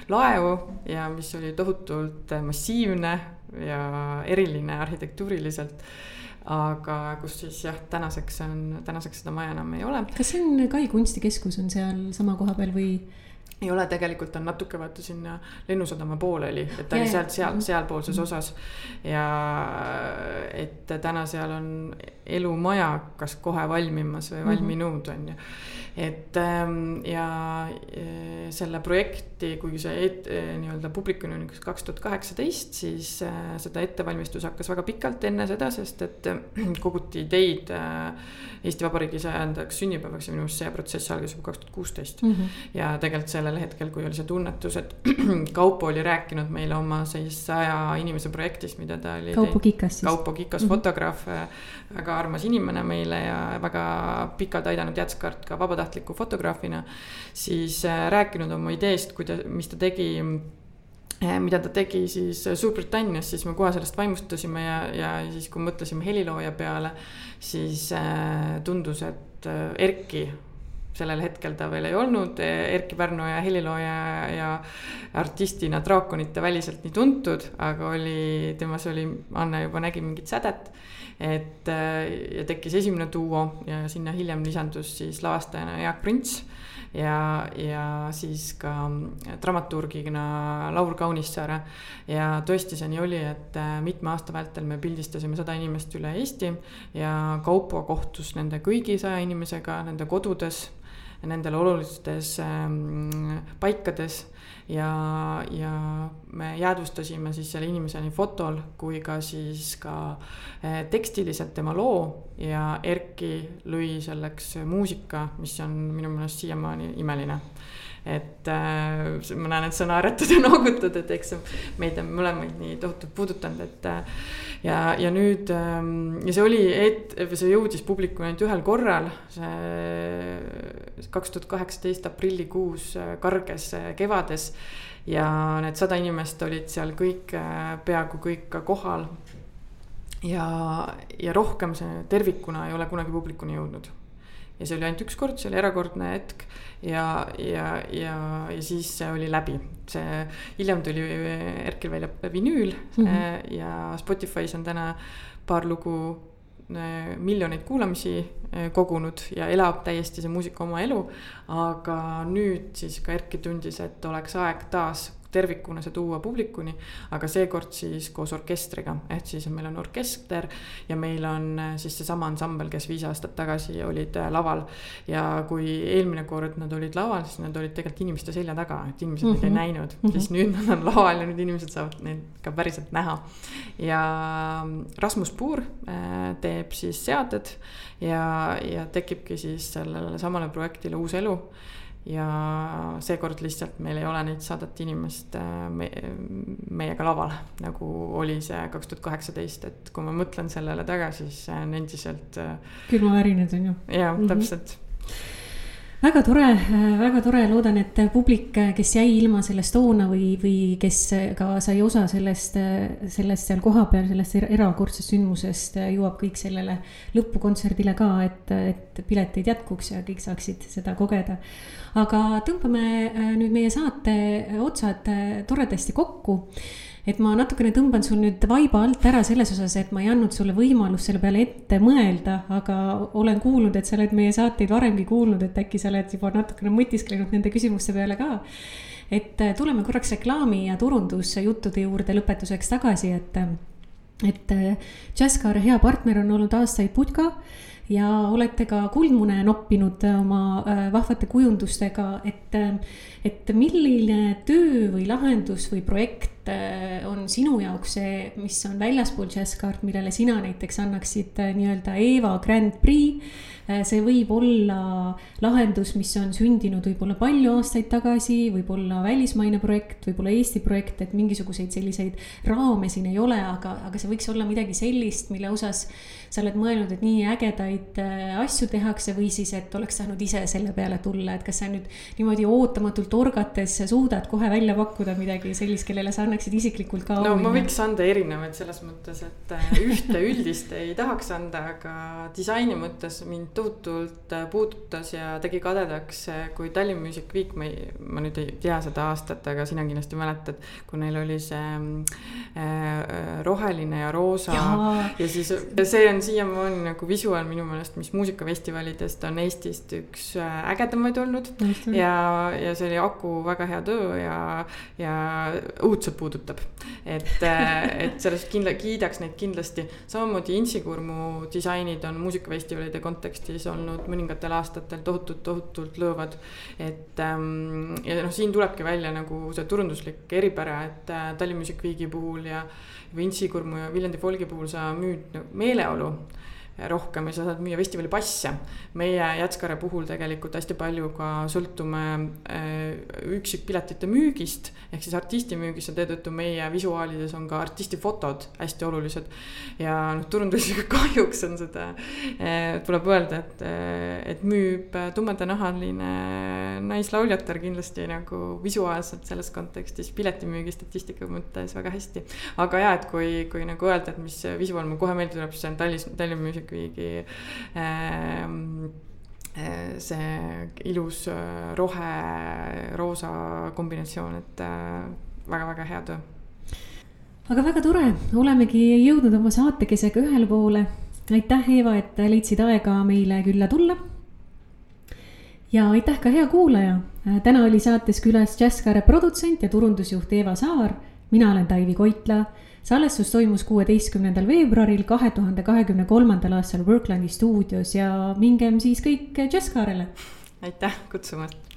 laevu ja mis oli tohutult massiivne ja eriline arhitektuuriliselt aga kus siis jah, tänaseks on, tänaseks seda maja enam ei ole.
kas see on Kai kunstikeskus on seal sama koha peal või?
Ei ole, tegelikult on natuke vaata sinna Lennusadama pooleli, et ta oli sealt seal, sealpoolses mhm. osas. ja et täna seal on elumaja, kas kohe valmimas või mhm. valminud, on ju et ähm, ja äh, selle projekti, kuigi see et, äh, nii-öelda publikuni on üks kaks tuhat kaheksateist, siis äh, seda ettevalmistus hakkas väga pikalt enne seda, sest et (clears throat) koguti ideid Eesti Vabariigi sajandaks sünnipäevaks ja minu meelest see protsess algas juba kaks tuhat kuusteist. Mhm. ja tegelikult sellel hetkel, kui oli see tunnetus, et (clears throat) Kaupo oli rääkinud meile oma siis saja inimese projektist, mida ta oli.
Kaupo Kikas
siis. Kaupo Kikas mm, -hmm. fotograaf, väga armas inimene meile ja väga pikalt aidanud Jätskart ka vabatahtliku fotograafina, siis äh, rääkinud oma ideest, kuida-, mis ta tegi äh, mida ta tegi siis Suurbritannias, siis me kohe sellest vaimustusime ja, ja siis, kui mõtlesime helilooja peale, siis äh, tundus, et Erki sellel hetkel ta veel ei olnud Erkki Pärnoja helilooja ja artistina draakonite väliselt nii tuntud, aga oli, temas oli, Anne juba nägi mingit sädet et äh, ja tekkis esimene duo ja sinna hiljem lisandus siis lavastajana Jaak Prints ja, ja siis ka dramaturgina Laur Kaunissaare. ja tõesti, see nii oli, et äh, mitme aasta vältel me pildistasime sada inimest üle Eesti ja Kaupo kohtus nende kõigi saja inimesega nende kodudes, nendel olulistes ähm, paikades. Ja, ja me jäädvustasime siis selle inimese nii fotol kui ka siis ka eh, tekstiliselt tema loo. Ja Erki lõi selleks muusika, mis on minu meelest siiamaani imeline et äh, ma näen, et sa naeratad ja (laughs) noogutad, et eks see meid on mõlemaid nii tohutult puudutanud, et äh, ja, ja nüüd ähm, ja see oli, see jõudis publikule ainult ühel korral, see kaks tuhat kaheksateist aprillikuus äh, Karges äh, kevades ja need sada inimest olid seal kõik, äh, peaaegu kõik kohal. ja, ja rohkem see tervikuna ei ole kunagi publikuni jõudnud ja see oli ainult üks kord, see oli erakordne hetk ja, ja, ja, ja siis see oli läbi. see, hiljem tuli Erkil välja vinüül mm -hmm. ja Spotify's on täna paar lugu äh, miljoneid kuulamisi äh, kogunud ja elab täiesti see muusika oma elu. aga nüüd siis ka Erki tundis, et oleks aeg taas tervikuna see tuua publikuni, aga seekord siis koos orkestriga, ehk siis meil on orkester ja meil on äh, siis seesama ansambel, kes viis aastat tagasi olid äh, laval. ja kui eelmine kord nad olid laval, siis nad olid tegelikult inimeste selja taga, et inimesed mm -hmm. neid ei mhm. näinud mm, -hmm. siis nüüd nad on laval ja nüüd inimesed saavad neid ka päriselt näha. ja ähm, Rasmus Puur äh, teeb siis seaded ja, ja tekibki siis sellele samale projektile uus elu ja seekord lihtsalt meil ei ole neid sadat inimest äh, me, meiega laval, nagu oli see kaks tuhat kaheksateist, et kui ma mõtlen sellele tagasi, siis see on endiselt.
külmavärinad on ju.
jaa mm -hmm., täpselt
väga tore, väga tore, loodan, et publik, kes jäi ilma sellest toona või, või kes ka sai osa sellest, sellest seal kohapeal, sellest erakordsest sündmusest, jõuab kõik sellele lõpukontserdile ka, et, et pileteid jätkuks ja kõik saaksid seda kogeda. aga tõmbame nüüd meie saate otsad toredasti kokku et ma natukene tõmban sul nüüd vaiba alt ära selles osas, et ma ei andnud sulle võimalust selle peale ette mõelda, aga olen kuulnud, et sa oled meie saateid varemgi kuulnud, et äkki sa oled juba natukene mõtisklenud nende küsimuste peale ka. et äh, tuleme korraks reklaami ja turundusjuttude juurde lõpetuseks tagasi, et, et äh, Jazzcar hea partner on olnud aastaid Putka ja olete ka kuldmune noppinud oma äh, vahvate kujundustega, et, et milline töö või lahendus või projekt äh, on sinu jaoks see, mis on väljaspool Jazzcard, millele sina näiteks annaksid äh, nii-öelda Eva Grand Prix? Äh, see võib olla lahendus, mis on sündinud võib-olla palju aastaid tagasi, võib-olla välismaine projekt, võib-olla Eesti projekt, et mingisuguseid selliseid raame siin ei ole, aga, aga see võiks olla midagi sellist, mille osas sa oled mõelnud, et nii ägedaid asju tehakse või siis, et oleks saanud ise selle peale tulla, et kas sa nüüd niimoodi ootamatult orgates suudad kohe välja pakkuda midagi sellist, kellele sa annaksid isiklikult ka
no ma võiks anda erinevaid selles mõttes, et äh, ühte üldist ei tahaks anda, aga disaini mõttes mind tohutult äh, puudutas ja tegi kadedaks, äh, kui Tallinn Music Week, ma ei, ma nüüd ei tea seda aastat, aga sina kindlasti mäletad, kui neil oli see roheline ja roosa ja, ja siis see on siiamaani nagu visuaal minu meelest, mis muusikafestivalidest on Eestist üks ägedamaid olnud. Ja, ja see oli Aku väga hea töö ja, ja õudselt puudutab. et, et sellest kindla-, kiidaks neid kindlasti, samamoodi Intsikurmu disainid on muusikafestivalide kontekstis olnud mõningatel aastatel tohutult, tohutult lõõvad. et ähm, ja noh, siin tulebki välja nagu see turunduslik eripära, et äh, Tallinn Music Weeki puhul ja Vintsi Kurmu ja Viljandi Folgi puhul sa müüd meeleolu rohkem ja sa saad müüa festivali passe. meie Jätskare puhul tegelikult hästi palju ka sõltume äh, üksikpiletite müügist ehk siis artisti müügist ja seetõttu meie visuaalides on ka artisti fotod hästi olulised. ja noh, turundusega (laughs) kahjuks on seda, äh, tuleb öelda, et, äh, et müüb tumedanahaline naislauljatar kindlasti nagu visuaalselt selles kontekstis piletimüügi statistika mõttes väga hästi. aga ja, et kui, kui nagu öelda, et mis visuaal mulle kohe meelde tuleb, siis see on Tallinna, Tallinna Music kuigi ähm, äh, see ilus äh, rohe-roosa kombinatsioon, et väga-väga äh, hea töö.
aga väga tore, olemegi jõudnud oma saatekesega ühele poole. aitäh, Eeva, et leidsid aega meile külla tulla. ja aitäh ka hea kuulaja. täna oli saates külas Jazzkaare produtsent ja turundusjuht Eeva Saar. mina olen Taivi Koitla salvestus toimus kuueteistkümnendal veebruaril kahe tuhande kahekümne kolmandal aastal Worklandi stuudios ja mingem siis kõik Jazzkaarele.
aitäh kutsumast